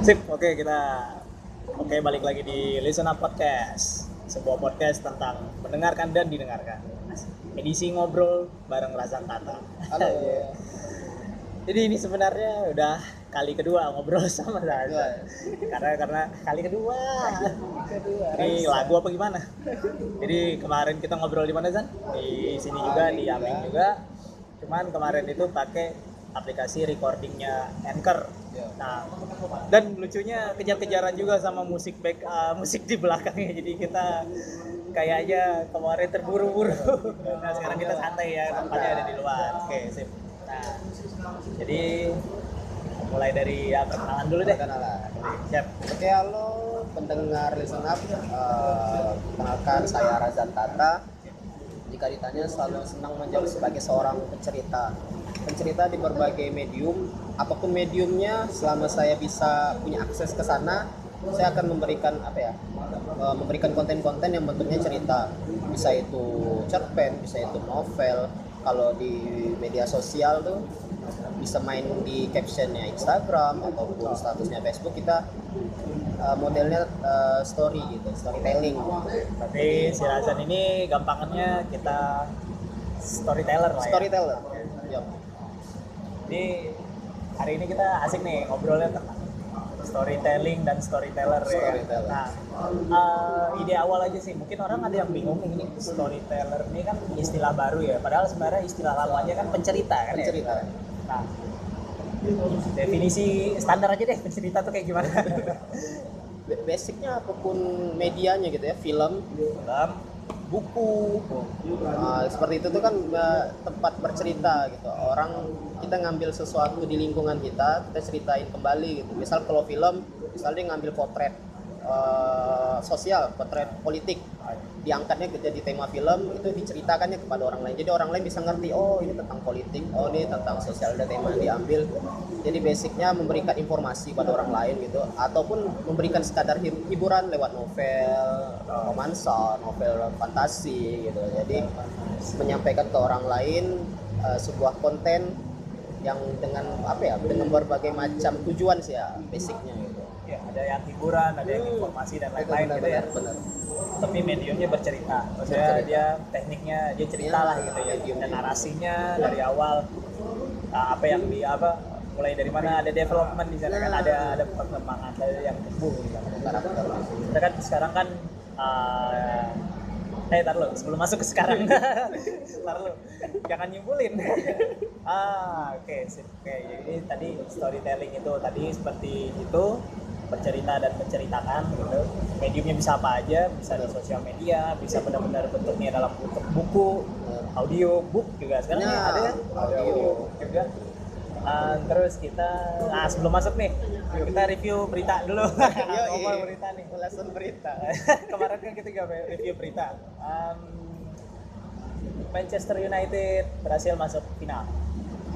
Sip, oke kita oke balik lagi di Listen Up Podcast, sebuah podcast tentang mendengarkan dan didengarkan. Edisi ngobrol bareng Razak Tata. Halo. Jadi ini sebenarnya udah kali kedua ngobrol sama Kedua, Razak. ya? Karena karena kali kedua. Kedua. Ini lagu apa gimana? Jadi kemarin kita ngobrol di mana Zan? Di sini juga, di Aming juga. Cuman kemarin itu pakai aplikasi recordingnya Anchor. Ya. Nah, dan lucunya kejar-kejaran juga sama musik back uh, musik di belakangnya. Jadi kita kayaknya kemarin terburu-buru. Nah, sekarang kita santai ya, tempatnya ada di luar. Oke, sip. Nah, jadi mulai dari ya perkenalan dulu deh. Perkenalan. Siap. Oke, halo pendengar Listen Up. Eh, kenalkan saya Razan Tata. Jika ditanya selalu senang menjawab sebagai seorang pencerita. Pencerita di berbagai medium, apa pun mediumnya, selama saya bisa punya akses ke sana, saya akan memberikan apa ya? eh, memberikan konten-konten yang bentuknya cerita. Bisa itu cerpen, bisa itu novel. Kalau di media sosial tuh bisa main di captionnya Instagram ataupun statusnya Facebook kita uh, modelnya uh, story gitu storytelling Berarti si Razan ini gampangannya kita storyteller lah ya. storyteller Yup. Jadi hari ini kita asik nih ngobrolnya tentang storytelling dan storyteller, ya. Storyteller. Nah, eh, ide awal aja sih. Mungkin orang ada yang bingung ini storyteller ini kan istilah baru ya. Padahal sebenarnya istilah lamanya kan pencerita kan ya. pencerita Nah, definisi standar aja deh pencerita tuh kayak gimana? Ba- basicnya apa pun medianya gitu ya film Film, buku. Uh, seperti itu tuh kan uh, tempat bercerita gitu. Orang kita ngambil sesuatu di lingkungan kita kita ceritain kembali gitu. Misal kalau film misalnya ngambil potret uh, sosial potret politik. Diangkatnya ke jadi tema film itu diceritakannya kepada orang lain. Jadi orang lain bisa ngerti oh ini tentang politik oh ini tentang sosial ada tema yang diambil. Jadi basicnya memberikan informasi pada orang lain gitu ataupun memberikan sekadar hib- hiburan lewat novel romansa novel fantasi gitu. Jadi menyampaikan ke orang lain uh, sebuah konten yang dengan apa ya dengan berbagai macam tujuan sih ya basicnya gitu ya ada yang hiburan, ada yang informasi dan lain-lain gitu ya. benar tapi mediumnya bercerita. Maksudnya Bercerita. dia tekniknya dia cerita Ya, lah gitu ya. dan narasinya dari awal uh, apa yang di apa mulai dari mana ada development di sana kan ada ada perkembangan ada yang tumbuh gitu. Kan. kita kan sekarang kan uh, eh tar sebelum masuk ke sekarang. Tar jangan nyimpulin. Ah oke sip. Oke jadi tadi storytelling itu tadi seperti itu bercerita dan menceritakan gitu. Mediumnya bisa apa aja bisa di sosial media bisa benar-benar bentuknya dalam bentuk buku audio book juga sekarang Nah, nih ada kan audio. juga. Ah, terus kita ah sebelum masuk nih kita review berita dulu. Ngomong berita nih. Lesson berita. Kemarin kan kita juga review berita. Um, Manchester United berhasil masuk final.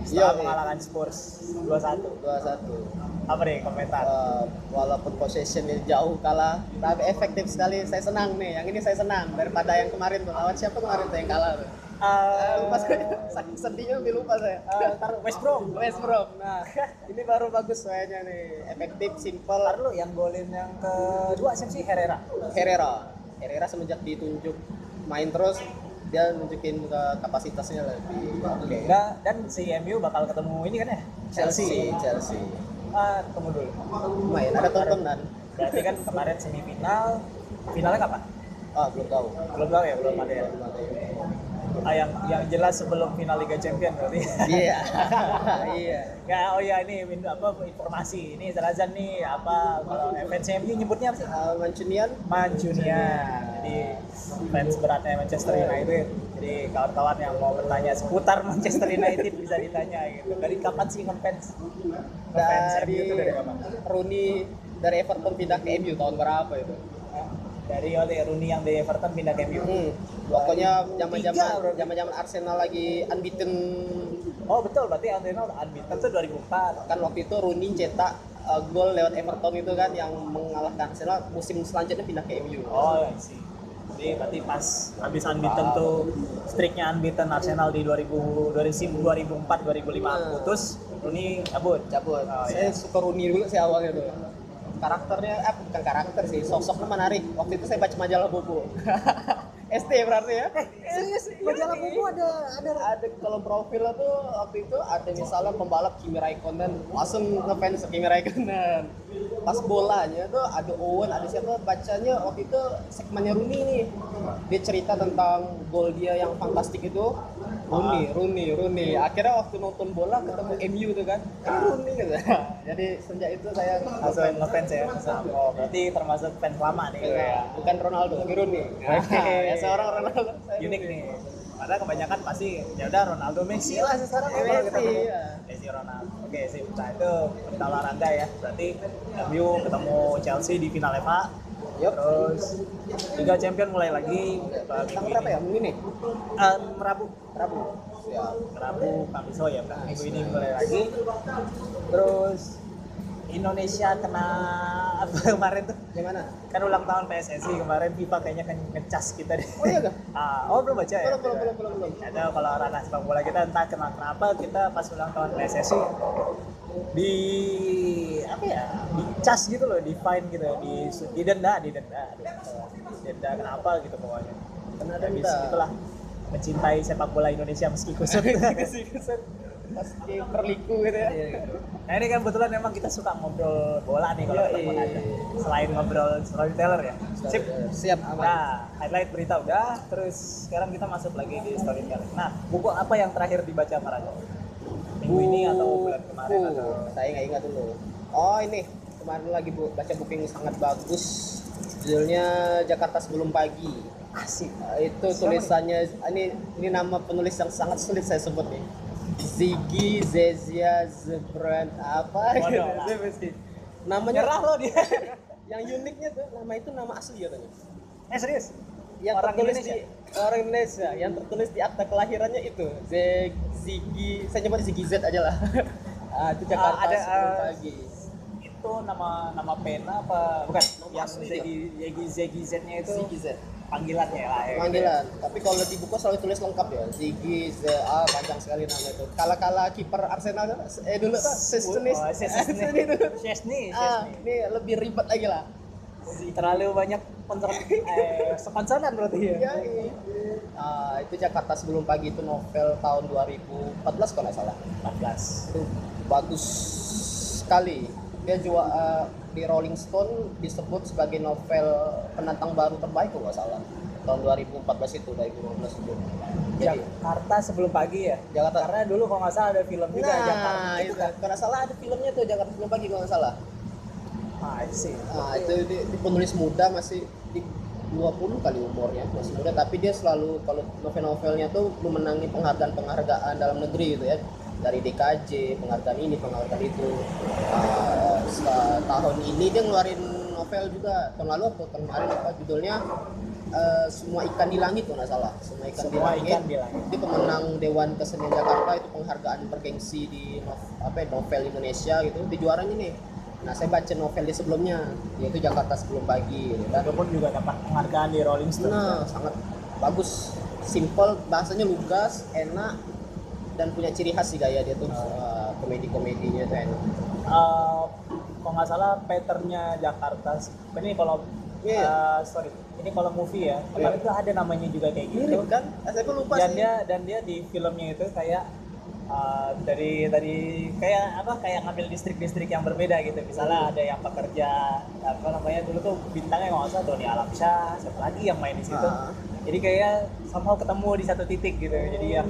Setelah mengalahkan Spurs 2-1 dua satu apa deh komentar? Uh, walaupun possessionnya jauh kalah tapi efektif sekali. Saya senang nih yang ini saya senang. Daripada yang kemarin tuh lawan siapa kemarin tuh yang kalah tuh? Ah, lupa saya. Saking sedihnya lebih lupa saya. ah, ntar West Brom. West Brom. Nah ini baru bagus kayaknya nih. Efektif simple. Ntar lu yang golin yang kedua siapa sih? Herrera. Herrera. Herrera semenjak ditunjuk main terus dia nunjukin ke kapasitasnya lebih oke Enggak, dan si MU bakal ketemu ini kan ya? Chelsea. Chelsea ah tunggu dulu. Main ada tontonan. Berarti kan kemarin semifinal finalnya kapan? Ah belum tahu. Belum tahu ya belum ada ya? Belum tahu ah, yang yang jelas sebelum final Liga Champion berarti. Iya. Iya. Ya oh ya ini apa informasi. Ini Zalazan nih apa kalau fans MU nyebutnya apa sih? Uh, Mancunian. Mancunia jadi fans beratnya Manchester United jadi kawan-kawan yang mau bertanya seputar Manchester United bisa ditanya gitu dari kapan sih ngefans ngefans MU dari itu dari kapan Rooney dari Everton pindah ke MU tahun berapa itu? dari oleh Rooney yang dari Everton pindah ke MU Hmm, pokoknya zaman Tiga, zaman bro. zaman zaman Arsenal lagi unbeaten oh betul berarti Arsenal unbeaten tuh 2004 kan waktu itu Rooney cetak uh, gol lewat Everton itu kan yang mengalahkan Arsenal musim selanjutnya pindah ke MU. Oh, I see. Jadi berarti pas habis unbeaten tuh streaknya unbeaten Arsenal di 2000 2004 2005 Hmm. putus, Rooney cabut. cabut. Oh, Saya iya. suka Rooney dulu sih awalnya tuh. karakternya eh bukan karakter sih sosoknya menarik waktu itu saya baca majalah Bobo ST berarti ya? Serius majalah buku ada ada ada kalau profilnya tuh waktu itu ada misalnya pembalap Kimi Raikkonen. Langsung ngefans Kimi Raikkonen. Pas bolanya tuh ada Owen ada siapa bacanya waktu itu segmennya Rooney nih. Dia cerita tentang gol dia yang fantastik itu Rooney Rooney Rooney akhirnya waktu nonton bola ketemu MU tuh kan. Ini Rooney gitu jadi sejak itu saya langsung ngefans ya. Oh berarti termasuk fans lama nih. Ya, bukan Ronaldo tapi Rooney ya seorang Ronaldo unik nih. Karena kebanyakan pasti ya udah Ronaldo Messi lah sekarang Messi, kalau kita iya. Messi Ronaldo. Oke sih nah itu berita olahraga ya. Berarti MU ketemu Chelsea di final FA Yup. terus Liga Champion mulai lagi tanggal berapa ini ya? Minggu ini? Eh, Rabu. Rabu. Ya Rabu Kamis ya kan minggu ini mulai lagi. Terus Indonesia kena apa kemarin tuh? Gimana kan ulang tahun PSSI kemarin FIFA kayaknya kan ngecas kita deh. Oh iya kah Ah, oh belum baca ya? belum belum belum belum belum. Ada kalau ranah sepak bola kita entah kenapa, kenapa kita pas ulang tahun PSSI di apa ya dicas gitu loh di fine gitu di didenda didenda didenda kenapa gitu pokoknya. Kena Habis denda. itulah mencintai sepak bola Indonesia meski kusut. Pas di perliku gitu ya. Nah ini kan kebetulan memang kita suka ngobrol bola nih kalau ketemu ada selain ngobrol storyteller ya. Sip siap. Aman Nah, highlight berita udah, terus sekarang kita masuk lagi di storytelling. Nah, buku apa yang terakhir dibaca Marajo? Minggu ini atau bulan kemarin Buku. atau saya nggak ingat dulu oh ini kemarin lagi bu baca buku yang sangat bagus judulnya Jakarta sebelum pagi asik. Eh, itu tulisannya ini ini nama penulis yang sangat sulit saya sebut nih Ziggy Zezia Zebrand apa gitu. namanya Nyerah loh dia. yang uniknya tuh nama itu nama asli katanya eh serius? Yang Orang tertulis Indonesia? di orang Indonesia yang tertulis di akta kelahirannya itu Z Ziggy saya nyebut Ziggy Z aja lah. Ah, itu Jakarta Ah, ada, sebelum ah, pagi. Itu nama nama pena apa? Bukan? yang asli Zegi Zegi Zegi Z-nya itu Ziggy Z. panggilannya lah ya. panggilan. Tapi kalau di buku selalu tulis lengkap ya. Ziggy Z ah panjang sekali nama itu. Kala kala kiper Arsenal eh dulu kan Sesni ah Chesney. ini lebih ribet lagi lah Terlalu banyak sponsor eh sponsoran berarti ya. Iya, iya. Ah, itu Jakarta sebelum pagi itu novel tahun 2014 kalau nggak salah 14. itu bagus sekali dia juga eh, di Rolling Stone disebut sebagai novel penantang baru terbaik kalau nggak salah tahun 2014 itu 2015 itu jadi Jakarta sebelum pagi ya. Jakarta Karena dulu kalau nggak salah ada film juga nah Jakarta. itu kan kalau nggak salah ada filmnya tuh Jakarta sebelum pagi kalau nggak salah Ah, sih. nah itu di, di penulis muda masih di 20 kali umurnya masih muda tapi dia selalu kalau novel-novelnya tuh memenangi penghargaan-penghargaan dalam negeri gitu ya. Dari DKJ penghargaan ini penghargaan itu. Se- tahun ini dia ngeluarin novel juga. Tahun lalu atau tahun kemarin apa? Judulnya eh, semua ikan di langit kalau nggak salah. Semua ikan di Semua langit. Ikan di langit. dia pemenang Dewan Kesenian Jakarta itu penghargaan bergengsi di apa ya, novel Indonesia gitu. Di juaranya nih nah saya baca novel dia sebelumnya yaitu Jakarta sebelum pagi. Dan Itu pun juga dapat penghargaan di Rolling Stone. nah sangat bagus. Simple bahasanya lugas enak dan punya ciri khas sih gaya dia tuh uh, komedi-komedinya tuh enak. Eh, kalau nggak salah patternnya Jakarta ini kalau Iya. eh, sorry ini kalau movie ya. Kemarin tuh ada namanya juga kayak gitu. Mirip kan? Ah, saya pun lupa dan sih. dia dan dia di filmnya itu kayak eh, dari dari kayak apa kayak ngambil distrik-distrik yang berbeda gitu. Misalnya ada yang pekerja apa namanya dulu tuh bintangnya nggak usah Doni Alamsyah siapa lagi yang main di situ. Ah. jadi kayak somehow ketemu di satu titik gitu. Jadi yang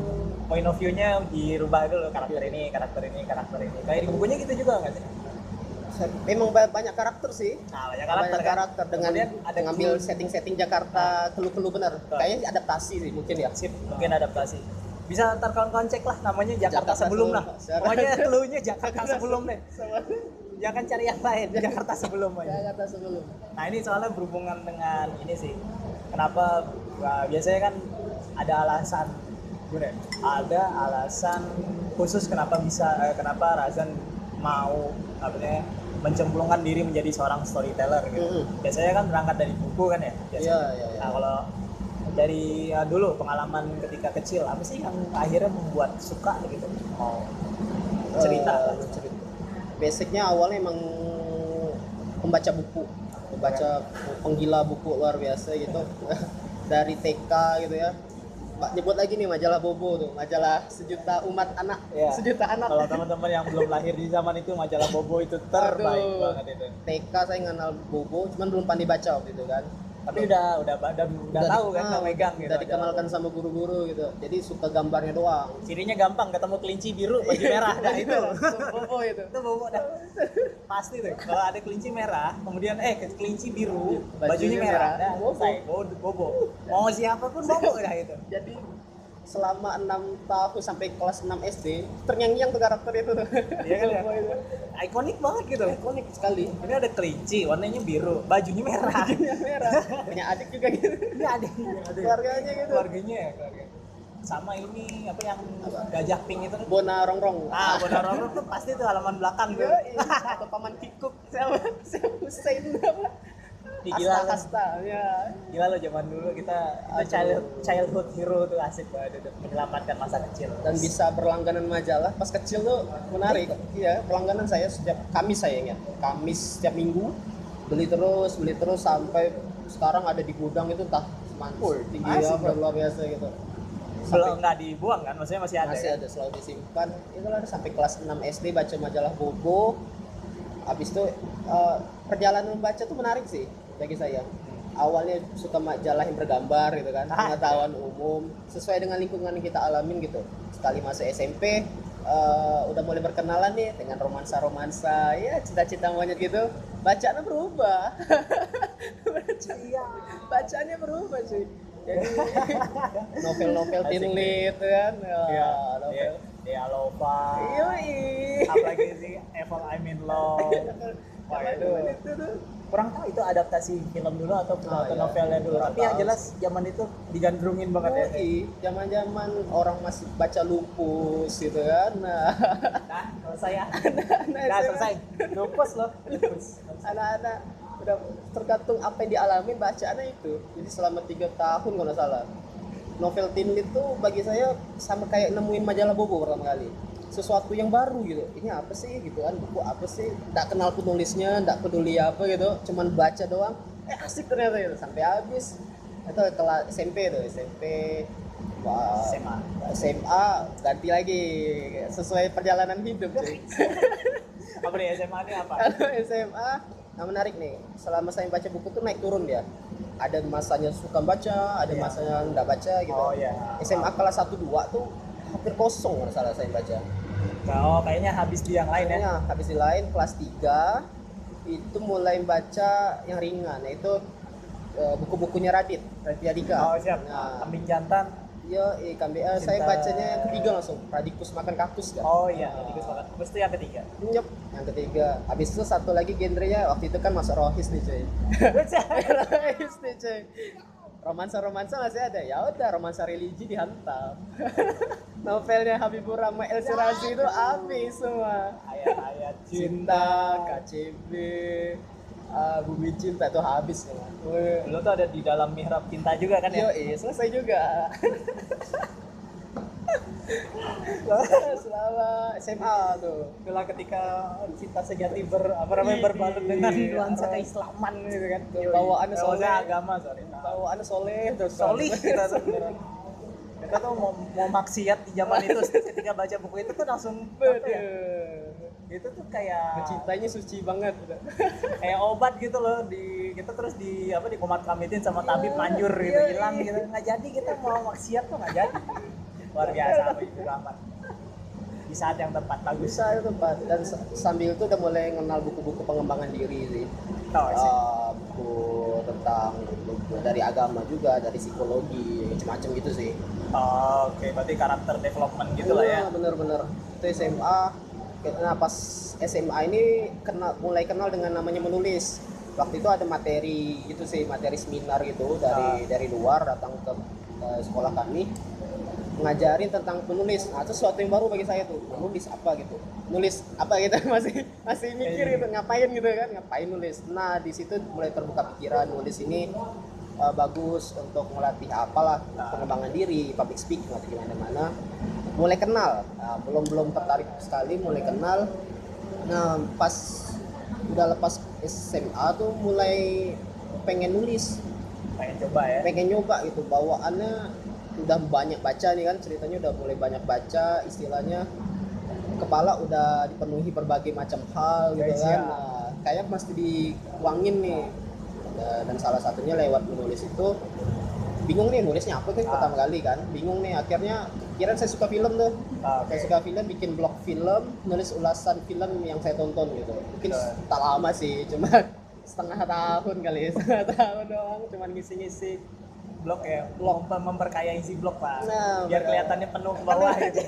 point of view-nya dirubah dulu karakter ini karakter ini karakter ini. Kayak di bukunya gitu juga nggak sih? Memang ba- banyak karakter sih. Nah banyak karakter banyak kan? karakter dengan Kemudian ada ngambil setting-setting Jakarta keluh-keluh bener. Betul. kayaknya adaptasi sih mungkin ya. Sip mungkin adaptasi bisa ntar kawan-kawan cek lah namanya Jakarta, Jakarta sebelum lah. Sebelum. pokoknya clue-nya Jakarta sebelum deh. Jangan cari yang lain Jakarta sebelum aja Jakarta sebelum. Nah ini soalnya berhubungan dengan ini sih. Kenapa? Wah, biasanya kan ada alasan gini ada alasan khusus kenapa bisa eh, kenapa Razan mau apa namanya mencemplungkan diri menjadi seorang storyteller gitu. Biasanya kan berangkat dari buku kan ya biasanya. Iya, iya, iya. nah kalau dari ya, dulu pengalaman ketika kecil apa sih yang akhirnya membuat suka gitu mau cerita Eh, lah. cerita. basicnya awalnya emang pembaca buku pembaca penggila buku luar biasa gitu dari TK gitu ya Pak nyebut lagi nih majalah Bobo tuh majalah sejuta umat anak Iya. sejuta anak Kalau teman-teman yang belum lahir di zaman itu majalah Bobo itu terbaik Aduh. banget itu. TK saya kenal Bobo cuman belum pandai baca waktu itu kan Tapi udah udah udah, udah, tahu kan, ah, udah megang gitu. udah dikenalkan sama guru-guru gitu jadi suka gambarnya doang Cirinya gampang, ketemu kelinci biru, baju merah, nah itu. Bobo itu itu bobo dah. Pasti tuh. Kalau ada kelinci merah, kemudian eh kelinci biru, Bajunya bajunya merah, merah, dah selesai. Bobo. bobo. Mau siapa pun bobo dah itu. jadi selama enam tahun sampai kelas 6 SD terngiang-ngiang tuh karakter itu Iya kan ya? Ikonik banget gitu. ikonik sekali. Ini ada kelinci, warnanya biru, bajunya merah. bajunya merah. Punya adik juga gitu. Ada ada keluarganya gitu. Keluarganya ya, keluarga. Sama ini apa yang gajah pink itu tuh. Bona Rongrong. Ah, Bonar Roro tuh pasti tuh halaman belakang tuh. Atau paman Kikuk. Sama Hussein apa gila Asta lu. Hasta ya Gila lo zaman dulu kita Aduh. child, childhood hero tuh asik banget itu menyelamatkan masa kecil. dan bisa berlangganan majalah pas kecil tuh menarik iya berlangganan saya setiap Kamis saya ingat Kamis setiap minggu beli terus beli terus sampai sekarang ada di gudang itu entah mantul tinggi bro. luar biasa gitu belum nggak dibuang kan maksudnya masih ada masih kan? ada selalu disimpan itu lah sampai kelas 6 SD baca majalah Bobo habis itu eh, perjalanan membaca tuh menarik sih bagi saya. Awalnya suka majalah yang bergambar gitu kan Ah, pengetahuan umum sesuai dengan lingkungan yang kita alamin gitu. Sekali masa SMP eh, udah mulai berkenalan nih dengan romansa-romansa ya cita-cita monyet gitu. Bacaannya berubah. Iya. bacaannya berubah sih. Jadi novel-novel teen Asik. lit kan? Ya, iya. Novel. Iya iya Lova Yoi. apalagi sih Evil I'm in Love. Wah, itu itu tuh. Kurang tahu itu adaptasi film dulu atau, Ah, atau iya. novelnya dulu tapi yang jelas zaman itu digandrungin banget ya Yoi, zaman-zaman orang masih baca lupus gitu kan. Nah, nah selesai ya anak-anak nah SMA, selesai lupus loh lupus anak-anak udah tergantung apa yang dialami bacaannya itu. Jadi selama tiga tahun kalau salah. Novel teen lit tuh bagi saya sama kayak nemuin majalah Bobo pertama kali. Sesuatu yang baru gitu. Ini apa sih gitu kan? Buku apa sih? Nggak kenal penulisnya, nggak peduli apa gitu. Cuman baca doang. Eh asik ternyata gitu. Sampai habis. Itu kelas SMP tuh, SMP. Wah, SMA SMA ganti lagi sesuai perjalanan hidup cuy. apa nih SMA ini apa Kalau SMA nah menarik nih selama saya baca buku tuh naik turun dia ada masanya suka baca ada Iya. masanya nggak baca gitu oh iya SMA kelas 1 2 tuh hampir kosong kalau salah saya baca oh kayaknya habis di yang lain ya. Kayaknya habis di lain kelas 3 itu mulai baca yang ringan yaitu eh, buku-bukunya Radit Raditya Dika. Oh siap. Nah, kambing jantan. iya eh, kami eh, saya bacanya yang ketiga langsung Radikus makan kaktus kan? Oh iya jadi sepakat terus itu yang ketiga. Nyep, yang ketiga. Habis itu satu lagi genrenya waktu itu kan masuk rohis nih cuy. rohis nih cuy. Romansa-romansa masih ada. Ya udah romansa religi dihantam. Novelnya Habibur Rahman El Sirazi itu habis semua. ayat-ayat Cinta, KCB, ah, Bumi Cinta itu habis. Wih. dulu tuh ada di dalam mihrab cinta juga kan ya iya, selesai juga. Selama SMA tuh. itulah ketika cinta sejati ber apa namanya Ih, berbalut dengan iya. nuansa keislaman gitu kan usah soleh. agama sorry Bawaannya soleh terus solih kita beneran. kita tuh mau, mau maksiat di zaman itu ketika baca buku itu tuh langsung apa ya, itu tuh kayak Mencintainya suci banget. kayak obat gitu loh di kita terus di apa di komat kamitin sama tabib manjur gitu iya, hilang iya. gitu nggak jadi kita mau maksiat tuh nggak jadi luar biasa di saat yang tepat bagus Bisa itu Pak. Dan s- sambil itu udah mulai kenal buku-buku pengembangan diri sih. oh. Ah, buku tentang buku dari agama juga, dari psikologi, macam-macam gitu sih. Oh, oke berarti karakter development gitu lah ya Iya, Bener-bener. Itu SMA. Nah pas SMA ini kenal, mulai kenal dengan namanya menulis. Waktu itu ada materi gitu sih, materi seminar gitu dari dari luar datang ke, ke sekolah kami ngajarin tentang menulis. Nah, itu sesuatu yang baru bagi saya tuh. Menulis apa gitu. Nulis apa gitu masih masih mikir gitu ngapain gitu kan, ngapain nulis. Nah, di situ mulai terbuka pikiran nulis ini uh, bagus untuk melatih apalah pengembangan diri, public speaking atau gimana mana. Mulai kenal, Nah, belum belum tertarik sekali, mulai kenal. Nah, pas udah lepas SMA tuh mulai pengen nulis pengen coba ya pengen nyoba gitu bawaannya udah banyak baca nih kan ceritanya udah mulai banyak baca istilahnya kepala udah dipenuhi berbagai macam hal gitu kan. nah, kayak mesti dituangin nih. Da- dan salah satunya lewat menulis itu bingung nih nulisnya apa kan Ah. pertama kali kan bingung nih. Akhirnya kira saya suka film tuh. Ah, saya oke. suka film bikin blog film nulis ulasan film yang saya tonton gitu. Mungkin tak lama sih cuma setengah tahun kali ya setengah tahun doang cuman ngisi-ngisi blog ya blog mem- memperkaya isi blog pak. Nah, biar benar. kelihatannya penuh ke bawah gitu.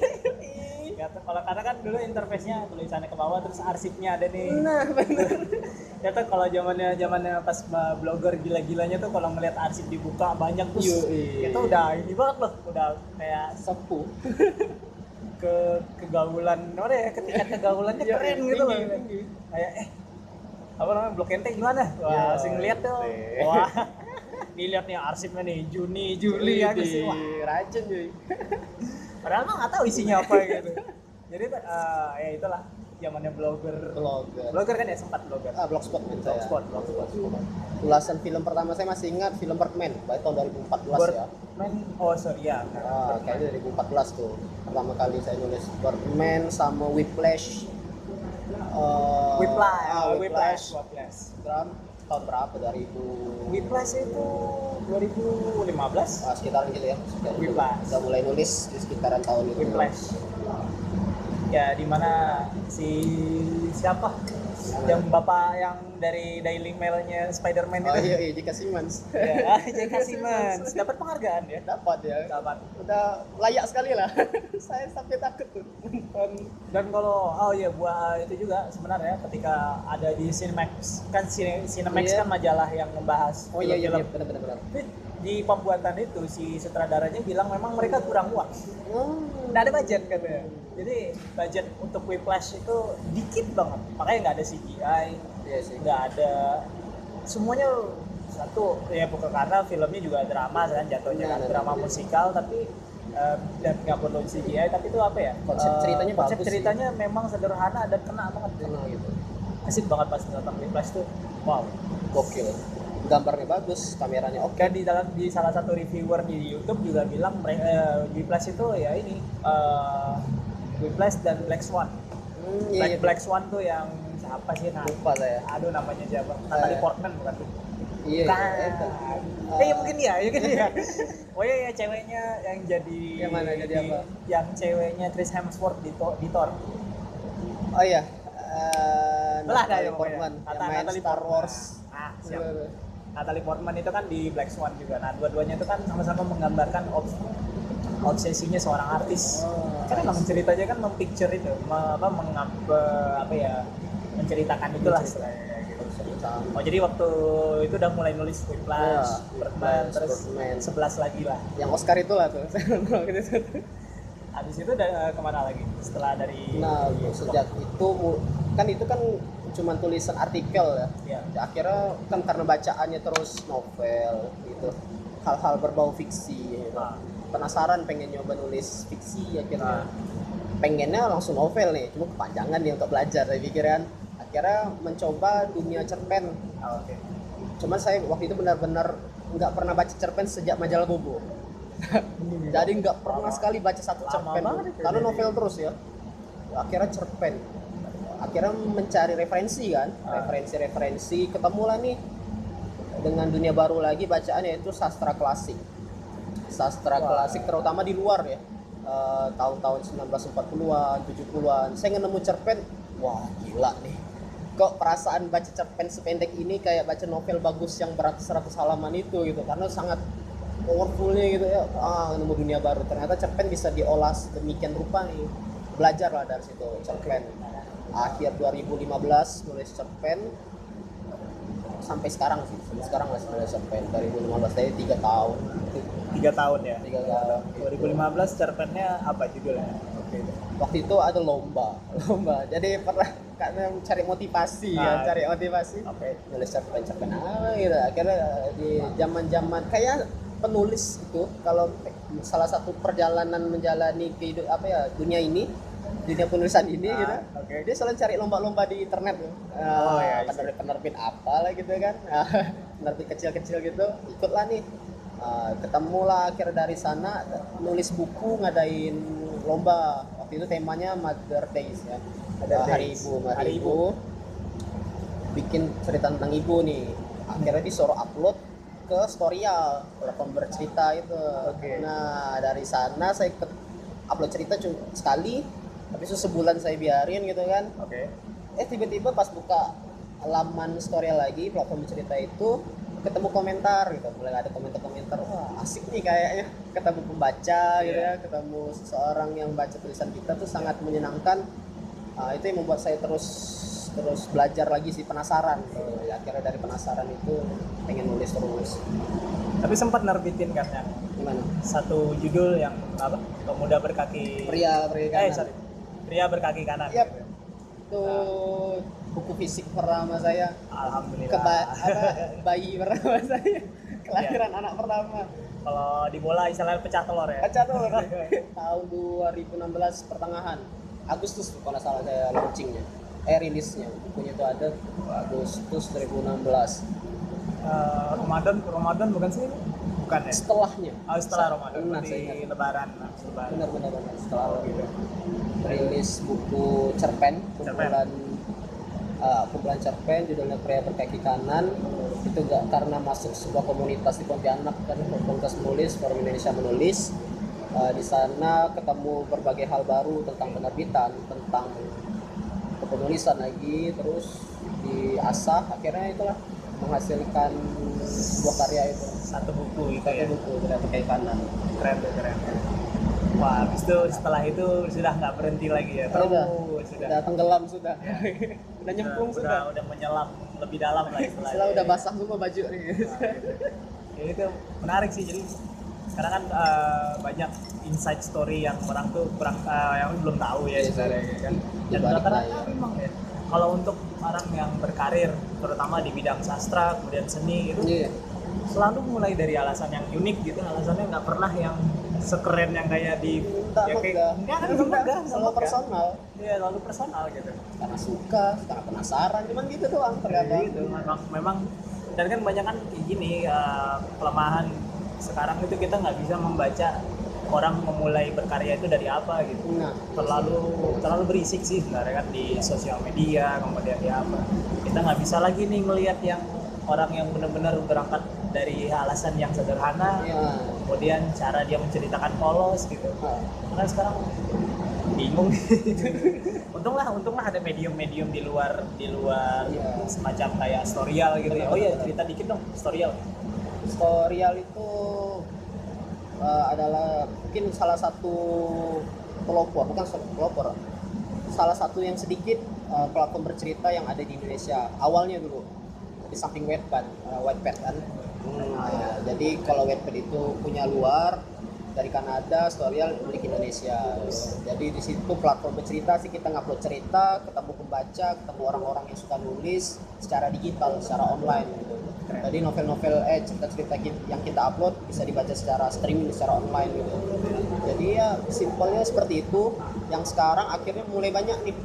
Ya tuh, kalau karena kan dulu interface-nya tulisannya ke bawah terus arsipnya ada nih. Nah bener ya tuh kalau zamannya zamannya pas blogger gila-gilanya tuh kalau ngeliat arsip dibuka banyak tuh Yoi. itu udah ini banget loh udah kayak sepuh. Ke kegaulan apa ya ketika kegaulannya keren gitu loh. kayak eh apa namanya blok ente gimana? Wah Iya, langsung lihat tuh. Wah dilihat nih arsipnya nih Juni Juli ya sih wah rajin cuy. Padahal mah nggak tahu isinya apa gitu. Jadi eh, ya itulah zamannya blogger. Blogger. Blogger kan ya sempat blogger. Ah blogspot men saya. Blogspot blogspot. Ulasan film pertama saya masih ingat film Birdman baik tahun 2014 ya. Birdman oh sorry ya Ah, kayaknya 2014 tuh pertama kali saya nulis Birdman sama Whiplash. Uh, Whiplash ah, Whiplash Whiplash. Whiplash. Berapa- tahun berapa? 2000 Whiplash itu 2015 ah, sekitaran gitu ya. Itu. Whiplash. mulai nulis di sekitaran tahun itu. Whiplash ya di mana si siapa? Yang bapak yang dari Daily Mailnya Spider-Man oh itu? iya iya J.K. Simmons. Ya J.K. Simmons. Dapat penghargaan ya? Dapat ya. Dapat. Udah layak sekali lah. Saya sampai takut tuh. Nonton dan kalau oh iya buat itu juga sebenarnya ketika ada di Cinemax kan Cine- Cinemax Iya. kan majalah yang membahas oh iya iya film-film. benar benar di pembuatan itu si sutradaranya bilang memang mereka kurang uang. Hmm. nggak ada budget katanya. Jadi budget untuk Whiplash itu dikit banget. Makanya nggak ada CGI iya sih. nggak ada semuanya satu. Ya bukan karena filmnya juga drama kan jatuhnya Nah, kan nah, drama nah. musikal tapi eh, dan nggak perlu CGI tapi itu apa ya? Konsep Eh, ceritanya konsep bagus sih. ceritanya memang sederhana dan kena banget. Kenal gitu. Asik banget pas nonton Whiplash tuh. Wow. Gokil gambarnya bagus kameranya oke dan di dalam di salah satu reviewer di YouTube juga bilang mereka eh, Whiplash itu ya ini eh, Whiplash dan Black Swan hmm, iya, Black, iya. Black Swan tuh yang siapa sih nah lupa saya aduh namanya siapa Natalie Eh. Portman bukan iya Bukan. iya itu. Eh, ya mungkin ya, mungkin ya. Oh iya, ya ceweknya yang jadi Yang mana, jadi di- apa? Yang ceweknya Chris Hemsworth di, di Thor. oh iya Eh, Belah Natalie ya Portman yang main Natalie Star Portman. Wars Ah, siap. Natalie Portman itu kan di Black Swan juga. Nah, dua-duanya itu kan sama-sama menggambarkan obs- obsesinya seorang artis. Oh, Kan emang ceritanya kan mempicture itu, me- apa mengap apa ya menceritakan itulah istilahnya gitu. Oh jadi waktu itu udah mulai nulis Whiplash, Iya, Birdman, terus. 11 lagi lah. yang Oscar itu lah tuh. Habis itu udah eh, ke mana lagi? Setelah dari nah sejak itu kan itu kan cuma tulisan artikel ya. Ya. Ya, akhirnya kan karena bacaannya terus novel gitu. Hal-hal berbau fiksi gitu. Ah. penasaran pengen nyoba nulis fiksi akhirnya Ah. pengennya langsung novel nih. Cuma kepanjangan nih untuk belajar saya pikir kan. Akhirnya mencoba dunia cerpen. Ah, Oke. cuman saya waktu itu benar-benar nggak pernah baca cerpen sejak majalah Bobo. Jadi nggak pernah sekali baca satu cerpen. karena novel terus ya. Akhirnya cerpen akhirnya mencari referensi kan? Ah. referensi-referensi. Ketemulah nih dengan dunia baru lagi bacaan yaitu sastra klasik. Sastra Wah. klasik terutama di luar ya. Eh, tahun-tahun 1940-an 70-an saya nemu cerpen. Wah gila nih. Kok perasaan baca cerpen sependek ini kayak baca novel bagus yang beratus-ratus halaman itu gitu. Karena sangat powerfulnya gitu ya. Ah nemu dunia baru. Ternyata cerpen bisa diolah demikian rupa nih. Belajar lah dari situ cerpen akhir 2015 nulis cerpen sampai sekarang sih sampai sekarang masih nulis cerpen 2015 dari tiga tahun Tiga tahun ya. tiga tahun 2015 cerpennya apa judulnya? Oke. waktu itu ada lomba lomba jadi pernah karena cari motivasi Ah. ya cari motivasi Oke. nulis cerpen cerpen apa gitu akhirnya di zaman zaman kayak penulis itu kalau salah satu perjalanan menjalani kehidupan apa ya dunia ini dunia penulisan ini Ah, gitu. oke. dia selalu cari lomba-lomba di internet tuh Oh, iya, iya. penerbit penerbit apa lah gitu kan. Penerbit kecil-kecil gitu. Ikutlah nih. Ah, ketemulah akhirnya dari sana nulis buku ngadain lomba. Waktu itu temanya Mother Days ya. Mother Ah, hari Days. ibu hari, Hari ibu. bikin cerita tentang ibu nih. Akhirnya disuruh upload ke Storyal platform bercerita itu. Oke. nah dari sana saya ke upload cerita cuma sekali habis itu sebulan saya biarin gitu kan. Oke. Eh tiba-tiba pas buka laman story lagi platform cerita itu ketemu komentar gitu. Mulai ada komentar-komentar wah asik nih kayaknya. Ketemu pembaca gitu Iya. ya ketemu seseorang yang baca tulisan kita tuh sangat menyenangkan. Ah, itu yang membuat saya terus terus belajar lagi sih penasaran. Gitu. Ya, akhirnya dari penasaran itu pengen nulis terus. Tapi sempat nerbitin kan yang gimana? Satu judul yang apa? Pemuda berkaki. Pria pria eh kanan. sorry pria berkaki kanan. Gitu. itu buku fisik pertama saya. Alhamdulillah. Keba apa, bayi pertama saya. Kelahiran anak pertama. Kalau di bola istilahnya pecah telur ya. Kaca tuh tahun 2016 pertengahan. Agustus kalau nggak salah saya launchingnya. Eh rilisnya. Bukunya itu ada Agustus 2016 Eh, Ramadan Ramadan bukan sih bukan ya? Setelahnya. Oh, setelah Ramadan. Benar, di lebaran habis lebaran benar benar benar. Setelah Oh, gitu. Rilis buku cerpen Cerpen. kumpulan uh, kumpulan cerpen judulnya pria berkaki kanan. Itu gak karena masuk sebuah komunitas di Pontianak kan komunitas menulis forum Indonesia menulis. Uh, di sana ketemu berbagai hal baru tentang penerbitan tentang kepenulisan lagi terus diasah. Akhirnya itulah menghasilkan sebuah karya itu. Satu buku itu satu ya? buku kanan. Keren tuh keren wah habis itu setelah itu sudah nggak berhenti lagi ya Sudah. terus sudah udah tenggelam sudah udah nyemplung udah, sudah udah menyelam lebih dalam lah istilahnya setelah udah basah semua baju nih ya, itu menarik sih jadi sekarang kan eh, banyak inside story yang orang tuh kurang eh, yang belum tahu ya sebenarnya iya. kan dan rata-rata layar. memang ya kalau untuk orang yang berkarir terutama di bidang sastra kemudian seni itu Iya. selalu mulai dari alasan yang unik gitu alasannya nggak pernah yang sekeren yang kayak di Enggak ya kayak megah. enggak kan enggak enggak. megah. personal. Iya selalu personal gitu. Karena suka karena penasaran. Cuman gitu doang terkadang gitu. Memang memang dan kan banyak kan kayak gini eh, kelemahan. Sekarang itu kita nggak bisa membaca orang memulai berkarya itu dari apa gitu. Nah. Terlalu terlalu berisik sih sebenarnya kan di sosial media kemudian di apa. Kita nggak bisa lagi nih ngelihat yang orang yang benar-benar berangkat dari alasan yang sederhana. Ya kemudian cara dia menceritakan polos gitu. Karena sekarang bingung. Untunglah untunglah ada medium-medium di luar di luar Iya. semacam kayak storyal gitu ya. Oh iya cerita dikit dong storyal Storyal itu uh, adalah mungkin salah satu pelopor bukan pelopor. Salah satu yang sedikit uh, platform bercerita yang ada di Indonesia. Awalnya dulu di samping Wattpad uh, Wattpad kan Nah, jadi kalau Wattpad itu punya luar dari Kanada, Storyal milik Indonesia. Jadi di situ platform bercerita sih kita ngupload cerita, ketemu pembaca, ketemu orang-orang yang suka nulis secara digital, secara online gitu. Jadi novel-novel eh cerita-cerita yang kita upload bisa dibaca secara streaming, secara online gitu. Jadi ya simpelnya seperti itu. Yang sekarang akhirnya mulai banyak nih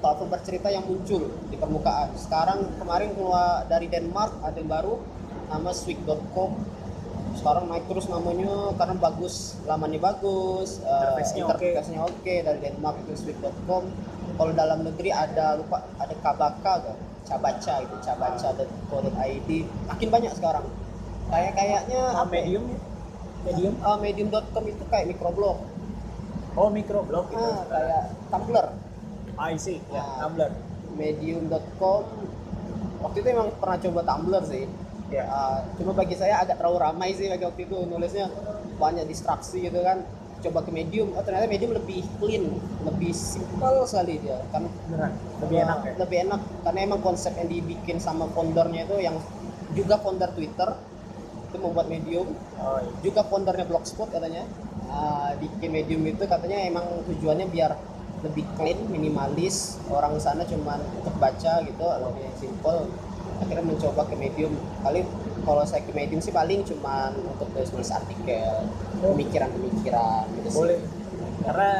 platform bercerita yang muncul di permukaan. Sekarang kemarin keluar dari Denmark ada yang baru nama Swig.com. Sekarang naik terus namanya karena bagus, lamannya bagus, eh, Interface-nya oke. interface-nya oke dari Denmark itu Swig.com. Kalau dalam negeri ada lupa ada Kabaka gak? Cabaca itu cabaca.co.id. Makin banyak sekarang. Kayak kayaknya Ah, ya? medium ya? medium Ah, medium.com itu kayak microblog. oh microblog gitu Ah, kayak Tumblr. I see ya Ah. Tumblr medium.com waktu itu emang pernah coba Tumblr sih ya Uh, cuma bagi saya agak terlalu ramai sih bagi waktu itu nulisnya. Banyak distraksi gitu kan. Coba ke medium. Oh ternyata medium lebih clean lebih simple sekali dia. Kan beneran? Lebih uh, enak ya? lebih enak. Karena emang konsep yang dibikin sama foundernya itu yang juga founder Twitter itu membuat medium. Oh iya. juga foundernya Blogspot katanya. Uh, bikin medium itu katanya emang tujuannya biar lebih clean minimalis. Orang sana cuman untuk baca gitu lebih simple akhirnya mencoba ke medium kali kalau saya ke medium sih paling cuman untuk nulis nulis artikel Oh. pemikiran pemikiran gitu sih. boleh karena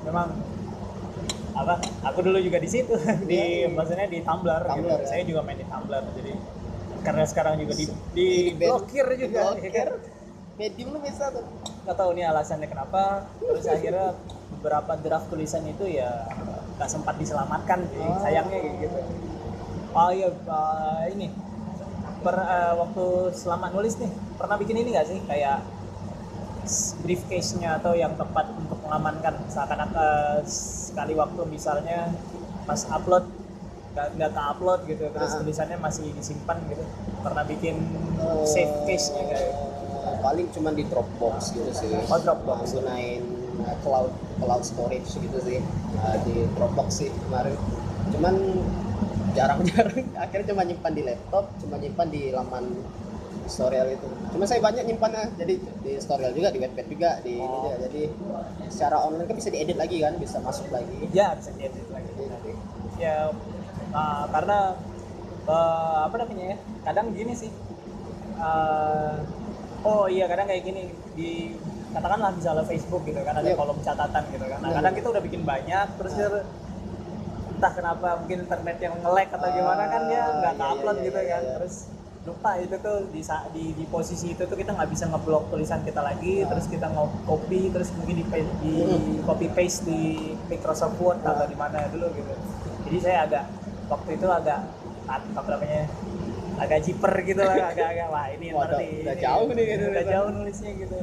memang apa aku dulu juga di situ di maksudnya di Tumblr, Tumblr, gitu. ya. saya juga main di Tumblr jadi karena sekarang juga di di ban- blokir juga blokir medium lu bisa tuh nggak tahu nih alasannya kenapa terus akhirnya beberapa draft tulisan itu ya nggak sempat diselamatkan Oh. sayangnya gitu oh iya uh, ini. Per, uh, waktu selama nulis nih pernah bikin ini nggak sih? Kayak briefcase-nya atau yang tepat untuk mengamankan. Seakan-akan uh, sekali waktu misalnya pas upload nggak ke upload gitu terus Ah. tulisannya masih disimpan gitu. Pernah bikin save case-nya nggak ya? Eh, paling cuma di Dropbox gitu sih. Oh, Dropbox. Nah, gunain eh, cloud cloud storage gitu sih. Nah, di Dropbox sih kemarin. Cuman jarang-jarang akhirnya cuma nyimpan di laptop cuma nyimpan di laman storyal itu cuma saya banyak nyimpannya jadi di storyal juga di webpad juga di ini Oh. juga. jadi secara online kan bisa diedit lagi kan bisa masuk lagi ya bisa diedit lagi Jadi, ya uh, karena uh, apa namanya ya kadang gini sih uh, oh iya kadang kayak gini di katakanlah misalnya Facebook gitu kan ada Iya. kolom catatan gitu kan nah Iya. kadang kita udah bikin banyak terus Nah. Entah kenapa mungkin internet yang nge-lag atau gimana kan dia Ah, nggak iya, upload iya, gitu iya, kan iya. terus lupa itu tuh di, di di posisi itu tuh kita nggak bisa ngeblok tulisan kita lagi Ah. terus kita mau copy terus mungkin di, di Hmm. copy paste di Microsoft Word atau di mana dulu gitu jadi saya agak waktu itu agak apa namanya agak jiper gitu lah agak-agak wah ini ntar udah- jauh nih, gitu, udah jauh nulisnya gitu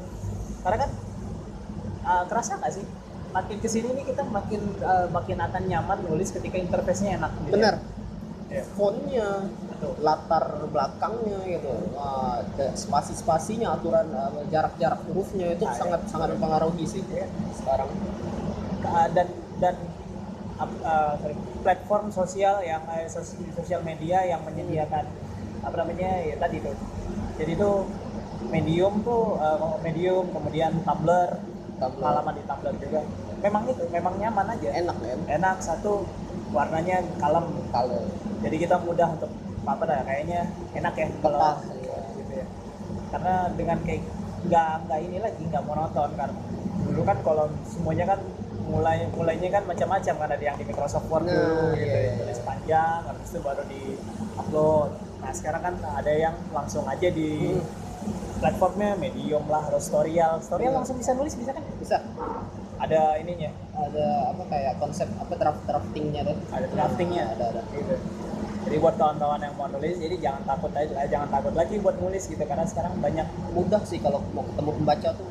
karena kan uh, kerasa nggak sih makin ke sini nih kita makin uh, makin akan nyaman nulis ketika interface-nya enak gitu ya. benar Iya. fontnya latar belakangnya gitu ada spasi-spasinya aturan uh, jarak-jarak hurufnya itu Ah, iya. sangat sangat mempengaruhi sih sekarang Uh, dan dan uh, sorry, platform sosial yang uh, sos- sosial media yang menyediakan apa namanya ya tadi tuh jadi tuh medium tuh uh, medium kemudian Tumblr Tumblr. halaman di Tumblr juga memang itu memang nyaman aja enak kan enak satu warnanya kalem kalau jadi kita mudah untuk apa dah kayaknya enak ya kalau Betah. gitu ya karena dengan kayak nggak nggak ini lagi nggak monoton kan dulu kan kalau semuanya kan mulai mulainya kan macam-macam kan ada yang di Microsoft Word Nah, dulu gitu iya, ya, iya. tulis panjang habis itu baru di upload nah sekarang kan ada yang langsung aja di Hmm. Platformnya medium lah atau storyal. Storyal Iya. langsung bisa nulis bisa kan? Bisa. Ada ininya. Ada apa kayak konsep apa draft draftingnya tuh? Ada draftingnya. Ada ada. Gitu. Jadi buat kawan-kawan yang mau nulis jadi jangan takut aja eh, jangan takut lagi buat nulis gitu karena sekarang banyak mudah sih kalau mau ketemu pembaca tuh.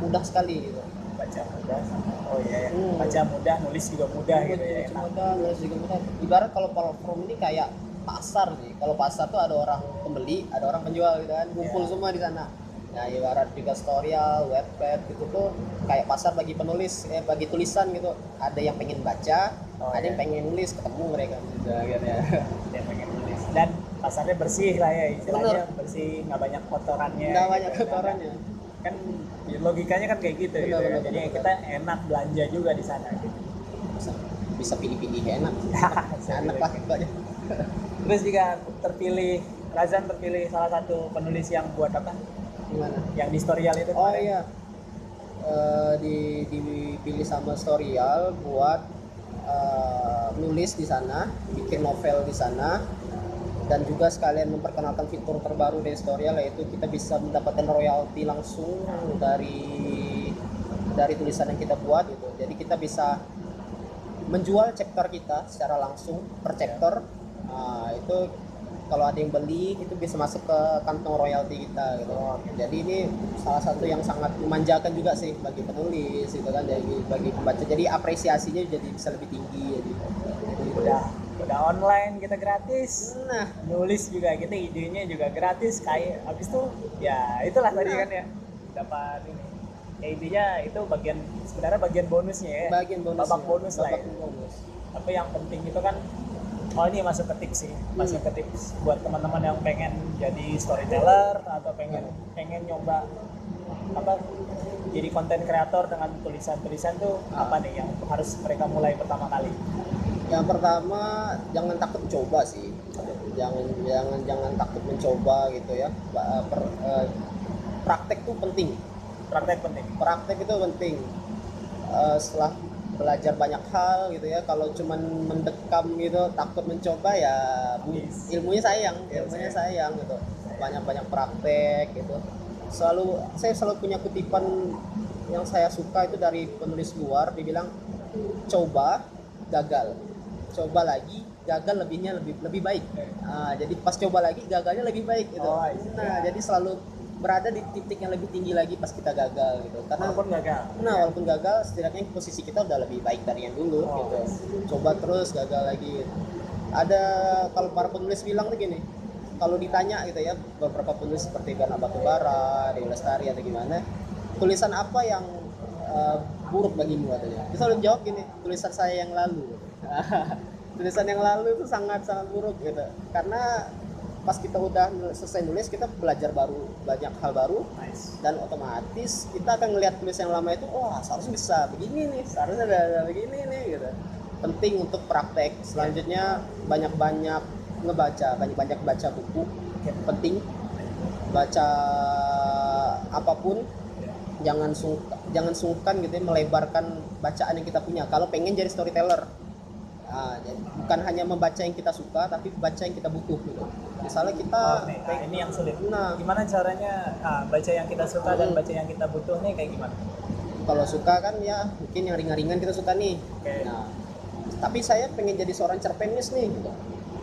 Mudah sekali gitu. Baca mudah. Oh iya ya. Hmm. baca mudah nulis juga mudah gitu ya mudah nulis juga mudah. Ibarat kalau platform ini kayak pasar sih. Kalau pasar tuh ada orang pembeli ada orang penjual gitu kan. Kumpul Iya. semua di sana. Nah ibarat juga storyal webpad gitu tuh kayak pasar bagi penulis eh bagi tulisan gitu. Ada yang pengen baca Oh, ada iya. yang pengen nulis ketemu mereka. Gitu akhirnya. Dia pengen nulis. Dan pasarnya bersih lah ya istilahnya. Bersih nggak banyak kotorannya nggak gitu. banyak kotorannya. Kan ya logikanya kan kayak gitu, Benar, gitu ya. jadi kita enak belanja juga di sana gitu. Bisa pilih-pilih enak. Enak lah banyak terus juga terpilih Razan terpilih salah satu penulis yang buat apa gimana yang di storyal itu Oh kemarin. iya, Eh, di dipilih sama Storyal buat eh, nulis di sana, bikin novel di sana, dan juga sekalian memperkenalkan fitur terbaru dari Storyal yaitu kita bisa mendapatkan royalti langsung dari dari tulisan yang kita buat gitu. Jadi kita bisa menjual chapter kita secara langsung per chapter. Nah, itu kalau ada yang beli itu bisa masuk ke kantong royalti kita gitu. Jadi ini salah satu yang sangat memanjakan juga sih bagi penulis gitu kan bagi bagi pembaca. Jadi apresiasinya jadi bisa lebih tinggi jadi. udah udah online kita gratis Nah, nulis juga kita idenya juga gratis kayak habis itu ya itulah tadi kan ya dapat ini ya intinya itu bagian sebenarnya bagian bonusnya ya bagian bonus. babak bonus lah ya Babak bonus. tapi yang penting itu kan oh ini masuk ke tips sih masuk ke tips buat teman-teman yang pengen jadi storyteller atau pengen pengen nyoba apa jadi konten kreator dengan tulisan-tulisan tuh Ah. apa nih yang harus mereka mulai pertama kali Yang pertama jangan takut coba sih. Jangan jangan jangan takut mencoba gitu ya. Ba- per- eh, praktek tuh penting. praktek penting praktek itu penting Eh, setelah belajar banyak hal gitu ya. Kalau cuman mendekam gitu takut mencoba ya Yes. ilmunya sayang Yes, ilmunya yes. sayang gitu. Banyak banyak praktek gitu. Selalu saya selalu punya kutipan yang saya suka itu dari penulis luar dibilang coba gagal. Coba lagi gagal lebihnya lebih lebih baik. Ah, jadi pas coba lagi gagalnya lebih baik gitu. Oh, nah jadi selalu berada di titik yang lebih tinggi lagi pas kita gagal gitu karena walaupun gagal Nah, walaupun gagal, setidaknya posisi kita udah lebih baik dari yang dulu Oh. gitu. Coba terus gagal lagi. Ada kalau para penulis bilang tuh gini, kalau ditanya gitu ya beberapa penulis seperti Gana Batubara, Dewi Lestari atau gimana, tulisan apa yang uh, buruk bagimu katanya? Dia selalu jawab gini, tulisan saya yang lalu. tulisan yang lalu itu sangat sangat buruk gitu. Karena pas kita udah selesai nulis kita belajar baru banyak hal baru. Nice. Dan otomatis kita akan ngelihat tulisan yang lama itu wah seharusnya bisa begini nih seharusnya ada, ada begini nih gitu. Penting untuk praktek. Selanjutnya banyak-banyak ngebaca banyak-banyak baca buku. Penting. Baca apa pun jangan sungkan jangan sungkan gitu ya melebarkan bacaan yang kita punya. Kalau pengen jadi storyteller Nah, jadi bukan hanya membaca yang kita suka tapi baca yang kita butuh gitu. Misalnya kita Oh, nih, nah, ini yang sulit. Nah. gimana caranya ah, baca yang kita suka dan Hmm. baca yang kita butuh nih kayak gimana? Kalau suka kan ya mungkin yang ringan-ringan kita suka nih. Oke. nah tapi saya pengen jadi seorang cerpenis nih gitu.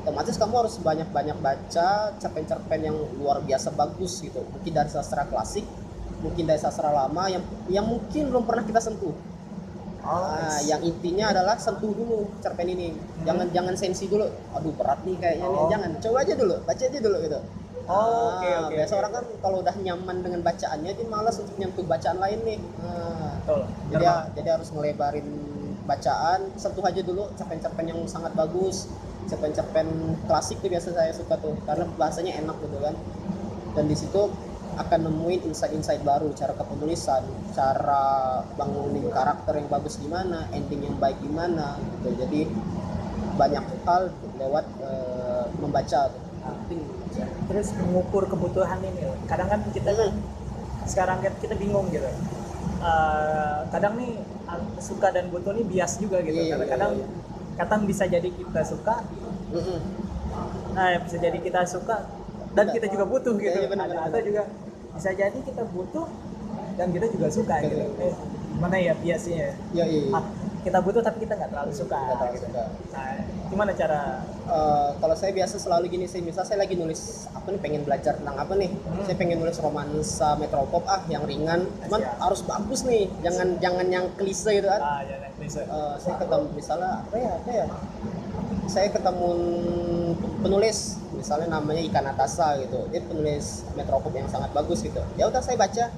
Otomatis kamu harus banyak-banyak baca cerpen-cerpen yang luar biasa bagus gitu. Mungkin dari sastra klasik mungkin dari sastra lama yang yang mungkin belum pernah kita sentuh Oh, Nah, yang intinya adalah sentuh dulu cerpen ini. Jangan jangan sensi dulu. Aduh berat nih kayaknya nih. Hmm. Oh. jangan coba aja dulu. Baca aja dulu gitu. Oh, oke, Ah, oke, biasa orang kan kalau udah nyaman dengan bacaannya dia malas untuk nyentuh bacaan lain nih. Nah, betul. jadi ya, jadi harus ngelebarin bacaan. Sentuh aja dulu cerpen-cerpen yang sangat bagus. Cerpen-cerpen klasik tuh biasa saya suka tuh karena bahasanya enak gitu kan. Dan di situ akan nemuin insight-insight baru cara kepenulisan cara bangunin karakter yang bagus gimana ending yang baik gimana gitu. Jadi banyak hal lewat eh, membaca. Terus mengukur kebutuhan ini. Kadang kan kita kan sekarang kan kita bingung gitu. Eh, kadang nih suka dan butuh nih bias juga gitu. Iya, iya, kadang-kadang iya. kadang bisa jadi kita suka. Mm-mm. nah bisa jadi kita suka dan kita juga butuh gitu. Benar, Ada- benar, atau juga bisa jadi kita butuh dan kita juga suka gitu eh, gimana ya biasnya ya iya Ah, kita butuh tapi kita nggak terlalu suka Nggak terlalu gitu. suka. Nah, gimana cara Eh, kalau saya biasa selalu gini sih, misal saya lagi nulis apa nih, pengen belajar tentang apa nih? Hmm. Saya pengen nulis romansa metropop ah, yang ringan, cuman Siap. harus bagus nih, jangan jangan yang klise gitu kan. ah ya Eh, saya ketemu misalnya apa ya apa ya? Saya ketemu penulis, misalnya namanya Ika Natasa gitu, dia penulis metropop yang sangat bagus gitu. Ya udah saya baca,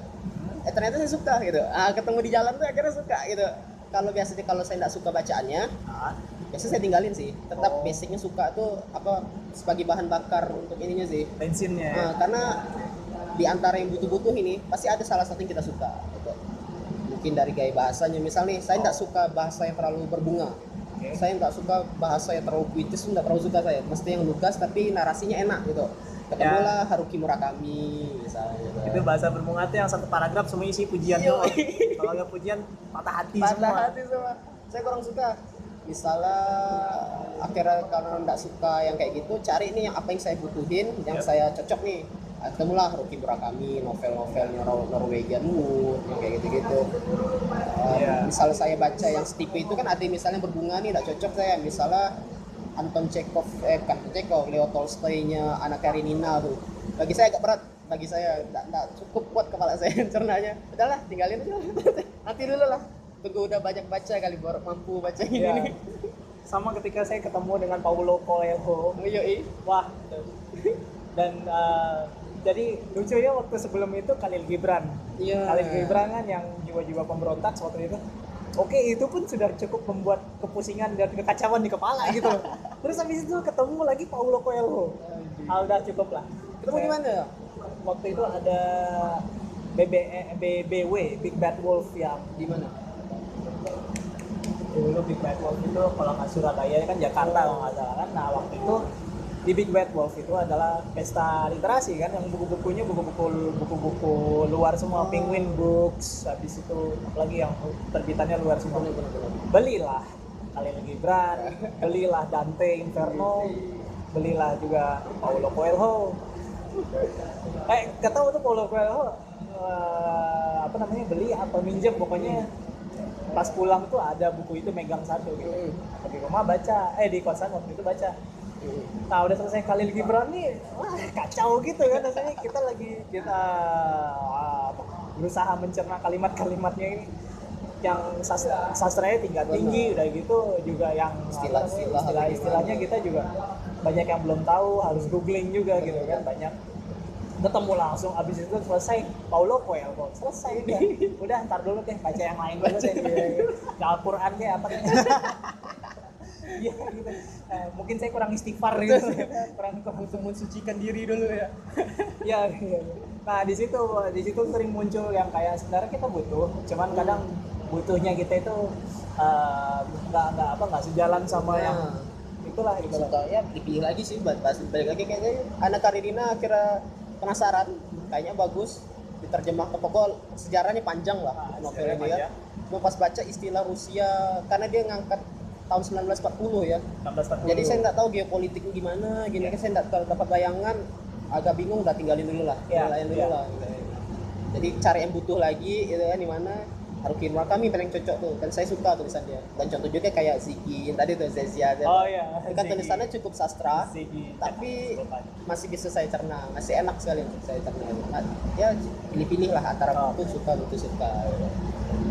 eh ternyata saya suka gitu. Ah, ketemu di jalan tuh akhirnya suka gitu. Kalau biasanya kalau saya nggak suka bacaannya, Ah, biasanya saya tinggalin sih tetap Oh. basicnya suka tuh apa sebagai bahan bakar untuk ininya sih bensinnya ya. Nah, karena di antara yang butuh-butuh ini pasti ada salah satu yang kita suka gitu. mungkin dari gaya bahasanya misal nih saya nggak suka bahasa yang terlalu berbunga Oke. saya nggak suka bahasa yang terlalu puitis nggak terlalu suka saya mesti yang lugas tapi narasinya enak gitu ketemulah Haruki Murakami misalnya gitu. itu bahasa berbunga tuh yang satu paragraf semua isi pujian doang. kalau nggak pujian patah hati patah semua hati semua saya kurang suka misalnya akhirnya karena nggak suka yang kayak gitu cari nih yang apa yang saya butuhin yang Yep. saya cocok nih ketemulah Haruki Murakami novel-novelnya Nor- Norwegian Wood yang kayak gitu-gitu. Um, Iya. misalnya saya baca yang setipe itu kan ada misalnya berbunga nih nggak cocok saya. Misalnya Anton Chekhov eh bukan Chekhov Leo Tolstoy-nya Anna Karenina tuh. Bagi saya agak berat bagi saya nggak cukup kuat kepala saya cernanya. Udahlah tinggalin aja. Nanti dulu lah. Tunggu udah banyak baca kali baru mampu baca ini. Iya. nih sama ketika saya ketemu dengan Paulo Coelho. Yoi. wah dan eh, jadi lucu ya waktu sebelum itu Khalil Gibran Iya. Khalil Gibran kan yang jiwa-jiwa pemberontak waktu itu Oke, itu pun sudah cukup membuat kepusingan dan kekacauan di kepala gitu loh. Terus habis itu ketemu lagi Paulo Coelho. Udah cukup lah. ketemu di mana Waktu itu ada BB, BBW, Big Bad Wolf yang di mana dulu Big Bad Wolf itu kalau nggak Surabaya kan Jakarta kalau nggak salah kan. Nah waktu itu di Big Bad Wolf itu adalah pesta literasi kan yang buku-bukunya buku-buku buku-buku luar semua Oh. Penguin Books habis itu apalagi yang terbitannya luar semua. Belilah Khalil Gibran belilah Dante Inferno belilah juga Paulo Coelho. Eh ketahu tuh Paulo Coelho eh, apa namanya beli atau minjem pokoknya pas pulang tuh ada buku itu megang satu gitu. Di rumah baca eh di kosan waktu itu baca Nah udah selesai Khalil Gibran nih, wah kacau gitu kan rasanya. Kita lagi kita apa, berusaha mencerna kalimat-kalimatnya ini. Yang sastra, sastranya tingkat tinggi udah gitu juga yang Istilah-istilah istilah istilahnya kita juga banyak yang belum tahu harus googling juga gitu kan banyak. Ketemu langsung abis itu selesai. Paulo Coelho selesai udah. Udah ntar dulu deh baca yang lain dulu deh. Al-Quran kayak apa Iya gitu. Eh, mungkin saya kurang istighfar gitu. kurang kurang mensucikan diri dulu ya Iya, iya. Nah, di situ di situ sering muncul yang kayak sebenarnya kita butuh, cuman kadang butuhnya kita itu eh, nggak nggak apa nggak sejalan sama Nah. yang itulah gitu. suka ya dipilih lagi sih buat bahas balik lagi kayaknya anak Karirina akhirnya penasaran kayaknya bagus diterjemah ke pokok sejarahnya panjang lah Ah, novel sejarahnya ini ya panjang. gue pas baca istilah Rusia karena dia ngangkat tahun 1940 ya 1640. jadi saya nggak tahu geopolitiknya gimana gini Iya. kan saya nggak dapat bayangan agak bingung udah tinggalin dulu lah tinggalin dulu iya. lah gitu. jadi cari yang butuh lagi itu kan di mana Haruki Murakami paling cocok tuh dan saya suka tulisan dia dan contoh juga kayak Ziki tadi tuh Zezia Oh iya. itu kan tulisannya cukup sastra Ziggy. tapi Lupa. masih bisa saya cerna masih enak sekali untuk saya cerna Nah, ya pilih-pilih lah antara Oh. buku suka buku suka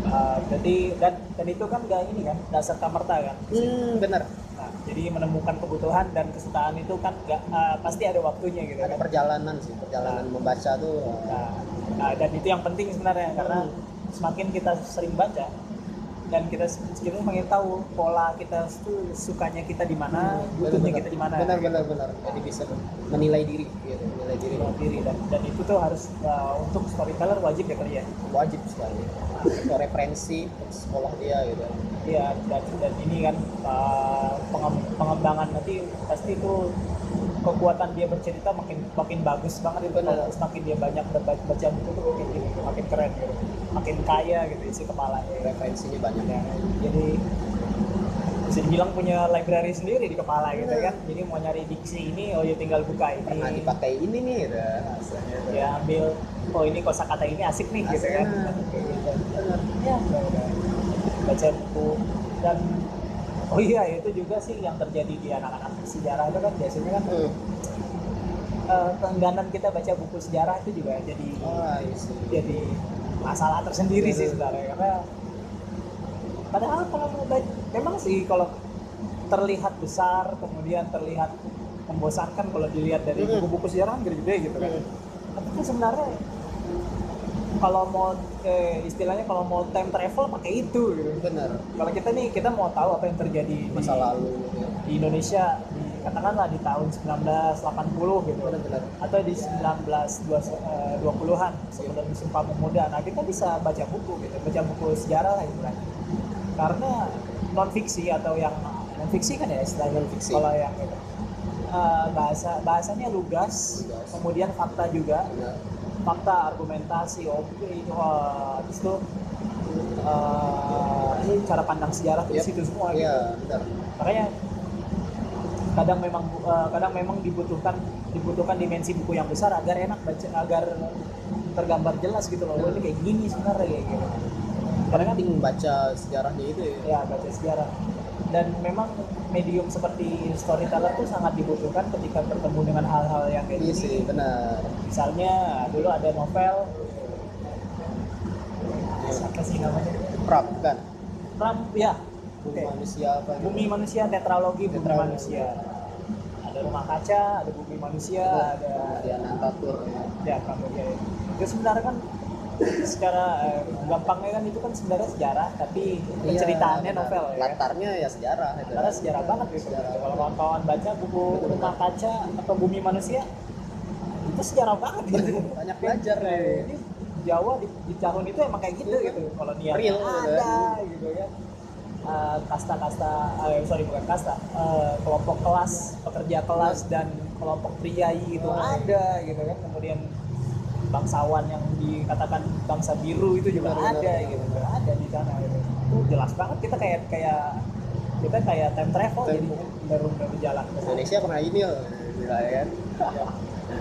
Ah, jadi dan dan itu kan gak ini kan dasar kamerta kan. hmm bener Nah, jadi menemukan kebutuhan dan kesukaan itu kan nggak ah, pasti ada waktunya gitu ada kan. perjalanan sih perjalanan membaca tuh Nah, nah, dan itu yang penting sebenarnya karena semakin kita sering baca dan kita kita semakin tahu pola kita itu sukanya kita di mana, butuhnya kita di mana. benar benar benar. Jadi bisa menilai diri gitu menilai diri. Menilai diri dan dan itu tuh harus uh, untuk storyteller wajib ya kali ya. wajib sekali. Itu referensi sekolah dia gitu. Iya dan dan ini kan uh, pengem- pengembangan nanti pasti itu kekuatan dia bercerita makin makin bagus banget itu. Kalau semakin dia banyak baca, baca buku tuh makin gitu, makin keren gitu. Makin kaya gitu isi kepalanya referensinya banyak. Ya, jadi bisa dibilang punya library sendiri di kepala gitu kan. Jadi mau nyari diksi ini oh ya tinggal buka ini. Pernah dipakai ini nih rasanya ya ambil oh ini kosakata ini asik nih gitu Asik, kan gitu. Benar. ya udah. baca buku. Dan oh iya itu juga sih yang terjadi di anak-anak sejarah itu kan biasanya kan Hmm. eh, keengganan kita baca buku sejarah itu juga jadi oh jadi masalah tersendiri sih sebenarnya karena padahal kalau mau baca memang sih kalau terlihat besar kemudian terlihat membosankan kalau dilihat dari Hmm. buku-buku sejarah kan gede-gede gitu kan Hmm. tapi kan sebenarnya kalau mau eh, istilahnya kalau mau time travel pakai itu gitu benar kalau kita nih kita mau tahu apa yang terjadi di, masa lalu gitu ya. di Indonesia di, katakanlah di tahun 1980 gitu benar-benar atau di 1920-an sebelum Sumpah Pemuda. Nah, kita bisa baca buku gitu, baca buku sejarah lah itu kan. Karena non fiksi atau yang non fiksi kan ya istilahnya Non-fiksi. kalau yang itu. Eh, bahasa bahasanya lugas, Lugas. kemudian fakta juga, benar fakta argumentasi, oke itu habis itu eh, ini cara pandang sejarah di Yep. situ semua gitu. Iya benar. Makanya kadang memang eh, kadang memang dibutuhkan dibutuhkan dimensi buku yang besar agar enak baca agar tergambar jelas gitu loh. Oh, ini kayak gini sebenarnya kayak gitu. Karena kan baca sejarahnya itu ya. Ya baca sejarah dan memang medium seperti storyteller tuh sangat dibutuhkan ketika bertemu dengan hal-hal yang kayak iya gini sih benar misalnya dulu ada novel siapa sih namanya Prap kan Ram ya bumi Oke. manusia apa gitu. Bumi Manusia Tetralogi Bumi Tetralogi. Manusia. Ada Rumah Kaca, ada Bumi Manusia, ada Mariana Tatur ya Pramudia. Itu sebenarnya kan secara eh, gampangnya kan itu kan sebenarnya sejarah tapi penceritaannya Iya, novel ya. latarnya ya sejarah itu Karena sejarah banget gitu. Sejarah. Kalau kawan-kawan baca buku Rumah Kaca atau Bumi Manusia itu sejarah banget gitu. banyak belajar nih ini Jawa di, di tahun itu emang kayak gitu gitu. Niatnya Real, gitu ada gitu kan. eh, kasta-kasta eh, sorry bukan kasta eh, kelompok kelas pekerja kelas dan kelompok priai gitu Oh, iya. ada gitu kan kemudian bangsawan yang dikatakan bangsa biru itu juga Benar, ada benar. gitu ada di sana gitu. Itu jelas banget kita kayak kayak kita kayak time travel Time- jadi baru baru jalan. Indonesia pernah ini loh ya kan Ya.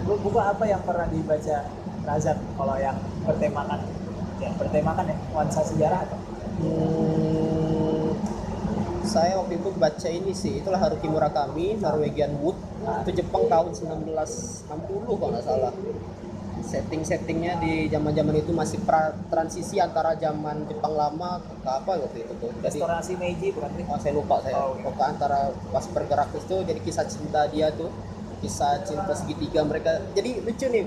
Bu- buku apa yang pernah dibaca Razak kalau yang bertemakan ya bertemakan ya nuansa sejarah atau Hmm, saya waktu itu baca ini sih, itulah Haruki Murakami, Norwegian Wood. Itu Jepang tahun 1960 kalau nggak salah. Setting-settingnya di zaman-zaman itu masih pra transisi antara zaman Jepang lama ke apa waktu itu tuh. Jadi restorasi Meiji bukan sih? oh, saya lupa saya. Oh, oke. Pokoknya antara pas bergerak itu jadi kisah cinta dia tuh, kisah cinta segitiga mereka. Jadi lucu nih.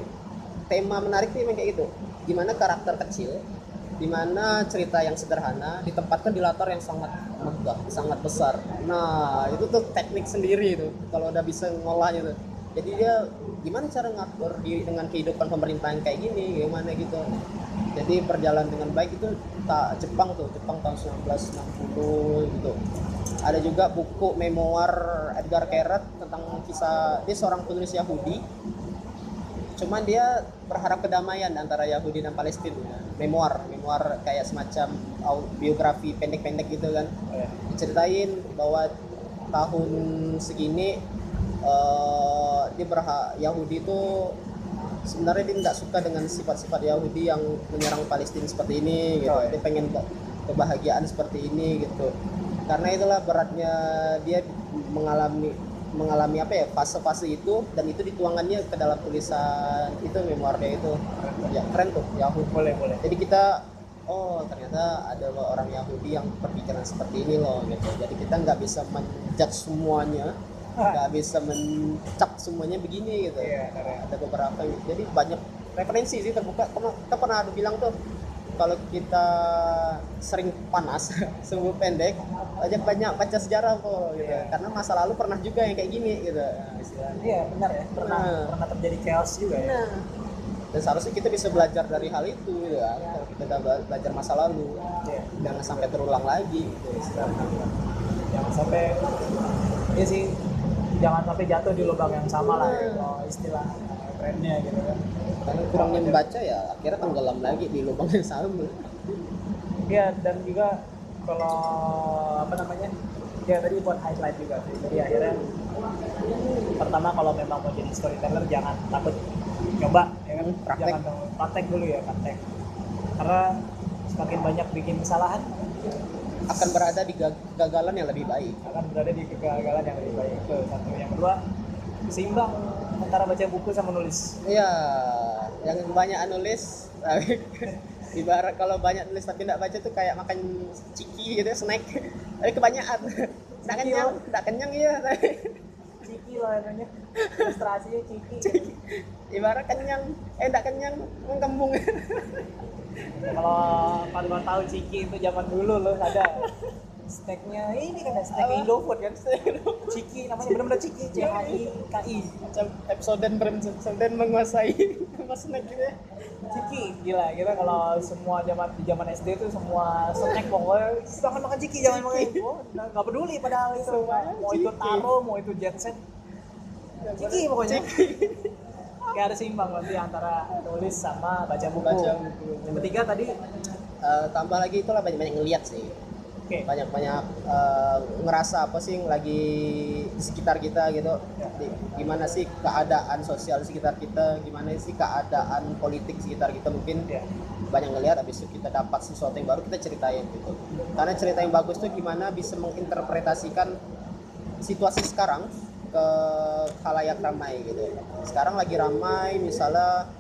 Tema menarik nih memang kayak gitu. Gimana karakter kecil di mana cerita yang sederhana ditempatkan di latar yang sangat megah, sangat besar. Nah, itu tuh teknik sendiri itu kalau udah bisa ngolahnya tuh. Jadi dia gimana cara ngatur diri dengan kehidupan pemerintahan kayak gini, gimana gitu. Jadi berjalan dengan baik itu tak Jepang tuh, Jepang tahun 1960 gitu. Ada juga buku memoir Edgar Keret tentang kisah dia seorang penulis Yahudi cuman dia berharap kedamaian antara Yahudi dan Palestina memoir memoir kayak semacam biografi pendek-pendek gitu kan Oh, ya. diceritain bahwa tahun segini eh, dia berhak Yahudi itu sebenarnya dia tidak suka dengan sifat-sifat Yahudi yang menyerang Palestina seperti ini gitu. Oh, iya. dia pengen ke- kebahagiaan seperti ini gitu. Karena itulah beratnya dia mengalami mengalami apa ya fase-fase itu dan itu dituangannya ke dalam tulisan itu memoir dia itu. Ya keren tuh Yahudi. Boleh boleh. Jadi kita oh ternyata ada loh orang Yahudi yang berpikiran seperti ini loh gitu. Jadi kita nggak bisa menjudge semuanya nggak bisa mencap semuanya begini gitu. Iya, keren. ada beberapa jadi banyak referensi sih terbuka. Karena kita pernah ada bilang tuh kalau kita sering panas sungguh pendek aja banyak baca sejarah kok gitu. Iya. karena masa lalu pernah juga yang kayak gini gitu. Istilahnya. Iya benar ya. Pernah Nah. pernah terjadi chaos juga ya. Nah, dan seharusnya kita bisa belajar dari hal itu gitu kan kalau kita belajar masa lalu Iya. jangan sampai terulang lagi gitu istilahnya. jangan sampai ya sih jangan sampai jatuh di lubang yang sama lah ya, kalau istilah kerennya gitu kan. Karena kurangnya membaca ya akhirnya tenggelam lagi di lubang yang sama. Iya dan juga kalau apa namanya ya tadi buat highlight juga sih. Jadi akhirnya pertama kalau memang mau jadi storyteller jangan takut. Coba ya kan Praktek. jangan praktek dulu ya praktek. Karena semakin banyak bikin kesalahan akan berada di gag- kegagalan yang lebih baik. Akan berada di kegagalan yang lebih baik. Itu satu. Yang kedua seimbang antara baca buku sama nulis. Iya, yang banyak nulis ibarat kalau banyak nulis tapi tidak baca tuh kayak makan ciki gitu snack. Tapi kebanyakan. Tidak kenyang tidak kenyang iya. tapi ciki lah namanya. Ilustrasinya ciki. Ibarat kenyang. Eh tidak kenyang mengkembung. Kalau kalian tahu ciki itu zaman dulu loh ada snacknya ini kan Apa? Indofood kan ciki namanya benar-benar ciki C H I K I. Macam episode dan menguasai nama snack gitu ya. Ciki gila. Kita kalau semua zaman di zaman SD itu semua snack pokoknya jangan makan ciki jangan makan itu Nah, nggak peduli padahal itu. Mau itu taro mau itu jet set. Ciki pokoknya. Kayak harus seimbang nanti antara tulis sama baca buku. Baca buku. Yang ketiga tadi, Eh, tambah lagi itulah banyak banyak ngeliat sih oke, banyak banyak eh, ngerasa apa sih yang lagi di sekitar kita gitu? Ya. Di- gimana sih keadaan sosial di sekitar kita? Gimana sih keadaan politik di sekitar kita? Mungkin ya, banyak ngelihat habis itu kita dapat sesuatu yang baru kita ceritain gitu. Karena cerita yang bagus tuh gimana bisa menginterpretasikan situasi sekarang ke halayak ramai gitu. Sekarang lagi ramai misalnya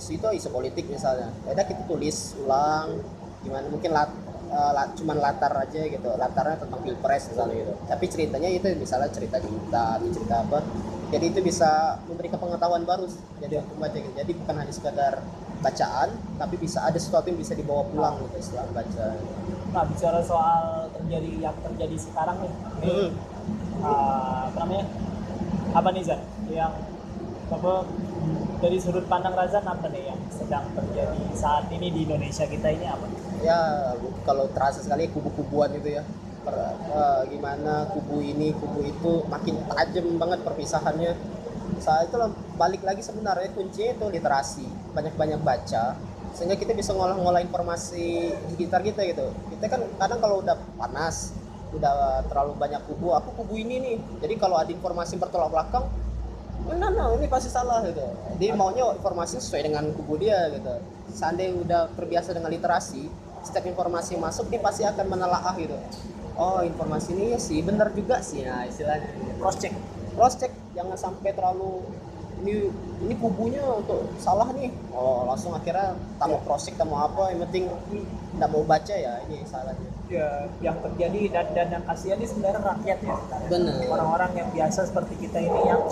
isu itu isu politik misalnya. Ya kita tulis ulang gimana mungkin lat, eh, lat- cuman latar aja gitu. Latarnya tentang pilpres misalnya gitu. Tapi ceritanya itu misalnya cerita cinta atau cerita apa. Jadi itu bisa memberikan pengetahuan baru jadi untuk baca gitu. Jadi bukan hanya sekadar bacaan tapi bisa ada sesuatu yang bisa dibawa pulang gitu setelah baca. Nah bicara soal terjadi yang terjadi sekarang nih, ini Hmm. uh, apa namanya, apa nih Zan, yang apa dari sudut pandang Razan apa nih yang sedang terjadi saat ini di Indonesia kita ini? Apa? Ya kalau terasa sekali kubu-kubuan itu ya. Per- eh, gimana kubu ini kubu itu makin tajam banget perpisahannya. Saat itu balik lagi sebenarnya kuncinya itu literasi. Banyak-banyak baca sehingga kita bisa ngolah-ngolah informasi di sekitar kita gitu. Kita kan kadang kalau udah panas udah terlalu banyak kubu aku kubu ini nih. Jadi kalau ada informasi bertolak belakang nah, nah, ini pasti salah gitu. Dia maunya informasi sesuai dengan kubu dia gitu. Seandainya udah terbiasa dengan literasi setiap informasi yang masuk dia pasti akan menelaah gitu. Oh informasi ini ya sih benar juga sih ya istilahnya. Cross check cross check jangan sampai terlalu ini ini kubunya untuk salah nih. Oh langsung akhirnya tak mau cross check tak mau apa yang penting tidak mau baca ya ini salahnya. Ya yang terjadi dan dan yang kasihan ini sebenarnya rakyat ya. Bener. orang-orang yang biasa seperti kita ini yang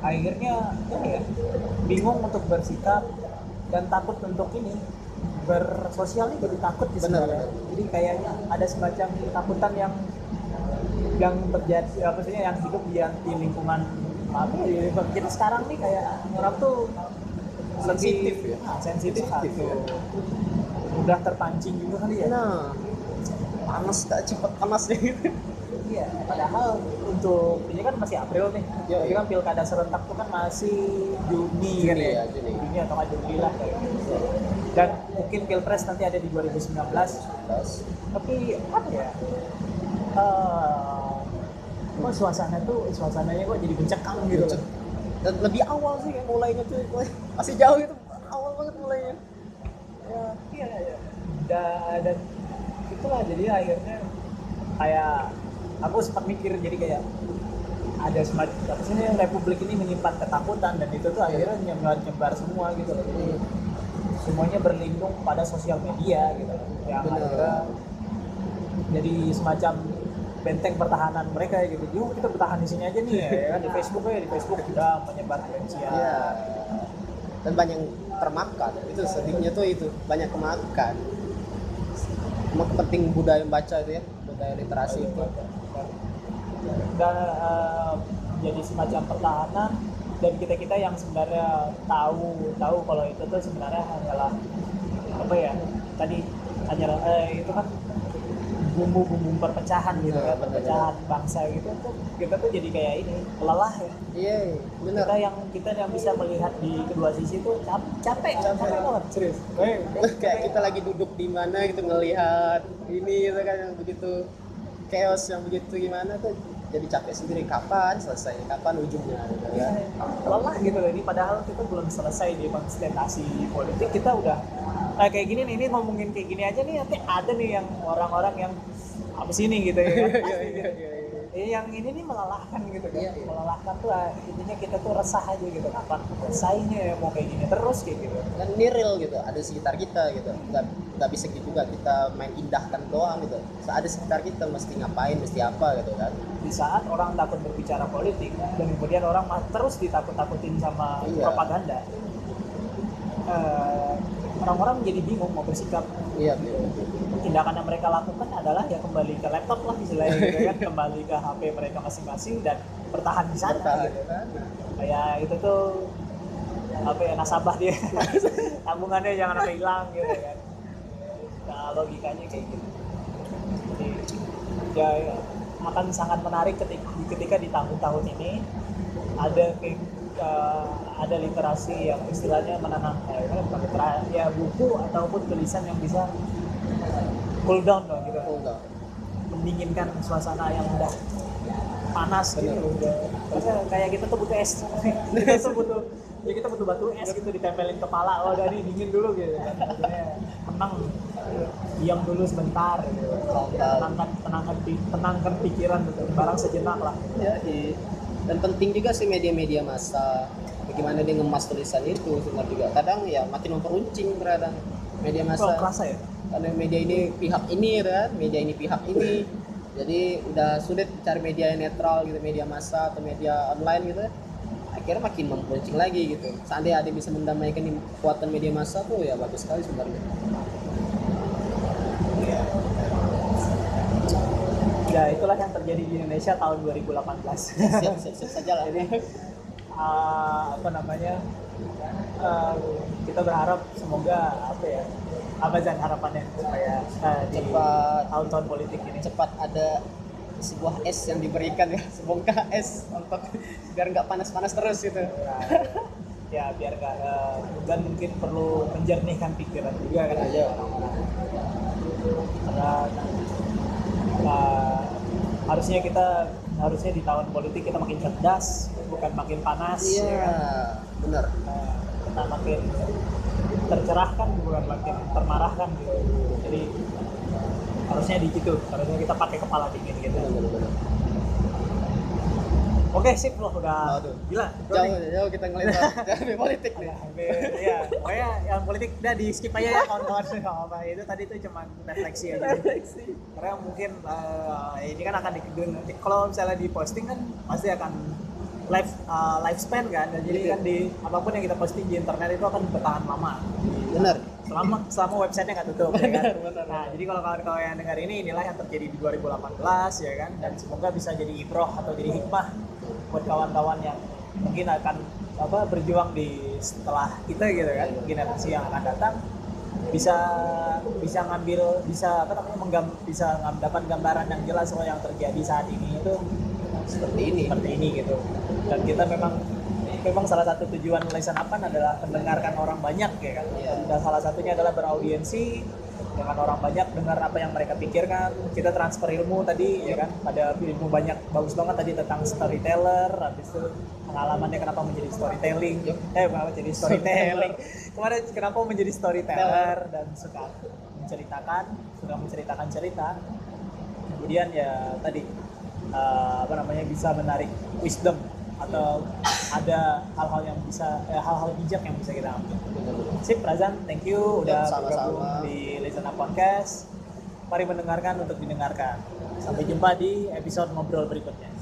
akhirnya ini ya bingung untuk bersikap dan takut untuk ini bersosial ini jadi takut di Bener, sebenarnya. bener. jadi kayaknya ada semacam ketakutan yang yang terjadi apa sih yang hidup di, di lingkungan apa ya di lingkungan kita sekarang nih kayak orang tuh Sensitif lebih ya? ah, sensitif Sensitif satu ya? udah terpancing juga kali ya nah panas tak cepat panas deh gitu Iya, padahal untuk ini kan masih April nih. Iya, Tapi iya. kan pilkada serentak tuh kan masih Juni, kan Juni, ya. ya, Juni. Juni atau nggak Juli lah kayak. Dan mungkin pilpres nanti ada di 2019. Terus, Tapi apa ya? Eh, kok suasana tuh suasananya kok jadi mencekam gitu dan lebih awal sih kayak mulainya tuh masih jauh itu awal banget mulainya Ya, iya, iya. Dan, dan itulah jadi akhirnya kayak aku sempat mikir jadi kayak ada semacam apa sih ini, republik ini menyimpan ketakutan dan itu tuh akhirnya nyebar nyebar semua gitu loh jadi semuanya berlindung pada sosial media gitu yang akhirnya jadi semacam benteng pertahanan mereka gitu yuk kita bertahan di sini aja nih ya, kan di Facebook ya di Facebook udah menyebar kebencian Iya. Dan banyak yang termakan. Itu sedihnya tuh itu, banyak kemakan. Emang penting budaya membaca itu ya, budaya literasi itu. dan eh, jadi semacam pertahanan dan kita kita yang sebenarnya tahu tahu kalau itu tuh sebenarnya hanyalah apa ya tadi hanyalah eh, itu kan bumbu-bumbu perpecahan gitu Nah, kan benar, perpecahan bangsa gitu tuh kita tuh jadi kayak ini lelah ya Iya, bener. kita yang kita yang bisa melihat di kedua sisi tuh cap- capek Capek. capek banget serius Eh, kayak kita lagi duduk di mana gitu ngelihat ini gitu kan yang begitu chaos yang begitu gimana tuh jadi capek sendiri kapan selesai kapan ujungnya gitu ya lelah gitu loh ini padahal kita belum selesai di kontestasi politik kita udah eh, kayak gini nih ini ngomongin kayak gini aja nih nanti ada nih yang orang-orang yang apa sih ini gitu ya. Kan Iya, iya, iya, iya. Eh, yang ini nih melelahkan gitu kan Iya, iya. melelahkan tuh ah, intinya kita tuh resah aja gitu kapan selesainya ya mau kayak gini terus kayak gitu dan ini real gitu ada sekitar kita gitu nggak nggak bisa gitu juga kita main indahkan doang gitu saat ada sekitar kita mesti ngapain mesti apa gitu kan di saat orang takut berbicara politik dan kemudian orang terus ditakut-takutin sama Iya. propaganda eh, orang-orang menjadi bingung mau bersikap iya betul. Tindakan yang mereka lakukan adalah ya kembali ke laptop lah istilahnya gitu kan. Kembali ke HP mereka masing-masing dan bertahan di sana. Bertahan. gitu kan kayak itu tuh apa ya nasabah dia. Tabungannya jangan sampai hilang gitu kan. Nah logikanya kayak gitu. Jadi ya, ya, akan sangat menarik ketika ketika di tahun-tahun ini ada kayak eh, ada literasi yang istilahnya menenang eh, gimana, bukan literasi ya buku ataupun tulisan yang bisa cool down loh gitu. Oh, enggak mendinginkan suasana yang udah panas gitu Bener. loh udah kayak kita tuh butuh es. Kita tuh butuh ya kita butuh batu es gitu ditempelin kepala. Oh dari dingin dulu gitu kan. Tenang. Diam dulu sebentar gitu. Tenangkan tenangkan tenangkan pikiran gitu. Barang sejenak lah. Ya iya. dan penting juga sih media-media massa. Bagaimana dia ngemas tulisan itu sebenarnya juga. Kadang ya makin memperuncing terkadang media massa. kerasa ya karena media ini pihak ini kan? Media ini pihak ini. Jadi udah sulit cari media yang netral gitu media massa atau media online gitu. Akhirnya makin memperuncing lagi gitu. Seandainya ada bisa mendamaikan kekuatan media massa tuh ya bagus sekali sebenarnya. Ya itulah yang terjadi di Indonesia tahun 2018 siap siap, siap saja lah. Ini uh, apa namanya uh, kita berharap semoga apa ya apa Zan harapannya supaya uh, di Cepat. tahun-tahun politik ini? Cepat ada sebuah es yang diberikan ya sebongkah es untuk biar nggak panas-panas terus gitu. Ya, ya biar gak uh, dan mungkin perlu menjernihkan pikiran juga kan. Aja orang-orang karena uh, harusnya kita harusnya di tahun politik kita makin cerdas bukan makin panas ya kan? iya benar Nah, kita makin tercerahkan bukan makin termarahkan gitu jadi harusnya di situ harusnya kita pakai kepala dingin gitu Benar-benar. Oke sip loh udah Waduh. gila jauh jauh kita ngelihat dari politik nih. Ya pokoknya yang politik udah di skip aja ya kawan-kawan. Nggak apa itu tadi tuh cuma refleksi aja. Karena mungkin eh, ini kan akan di, kalau misalnya di posting kan pasti akan live eh, lifespan kan. Dan jadi Gitu. kan di apa pun yang kita posting di internet itu akan bertahan lama. Benar. Selama selama websitenya nggak tutup ya kan? benar, nah jadi kalau kawan-kawan yang dengar ini inilah yang terjadi di 2018 ya kan? Dan semoga bisa jadi ibroh atau jadi hikmah buat kawan-kawan yang mungkin akan apa berjuang di setelah kita gitu kan generasi yang akan datang bisa bisa ngambil bisa apa namanya menggam, bisa mendapat gambaran yang jelas soal yang terjadi saat ini itu seperti ini. seperti ini gitu. Dan kita memang memang salah satu tujuan Lisan Apan adalah mendengarkan orang banyak ya kan. Iya. dan salah satunya adalah beraudiensi dengan orang banyak dengar apa yang mereka pikirkan kita transfer ilmu tadi ya kan? Ada ilmu banyak bagus banget tadi tentang storyteller habis itu pengalamannya kenapa menjadi storytelling. Eh kenapa jadi storytelling? Kemarin kenapa menjadi storyteller. Dan suka menceritakan suka menceritakan cerita. Kemudian ya tadi eh, apa namanya bisa menarik wisdom atau ada hal-hal yang bisa eh, hal-hal bijak yang bisa kita ambil. Sip, Razan, thank you udah Ya, bergabung di Listen Up Podcast. Mari mendengarkan untuk didengarkan. Sampai jumpa di episode ngobrol berikutnya.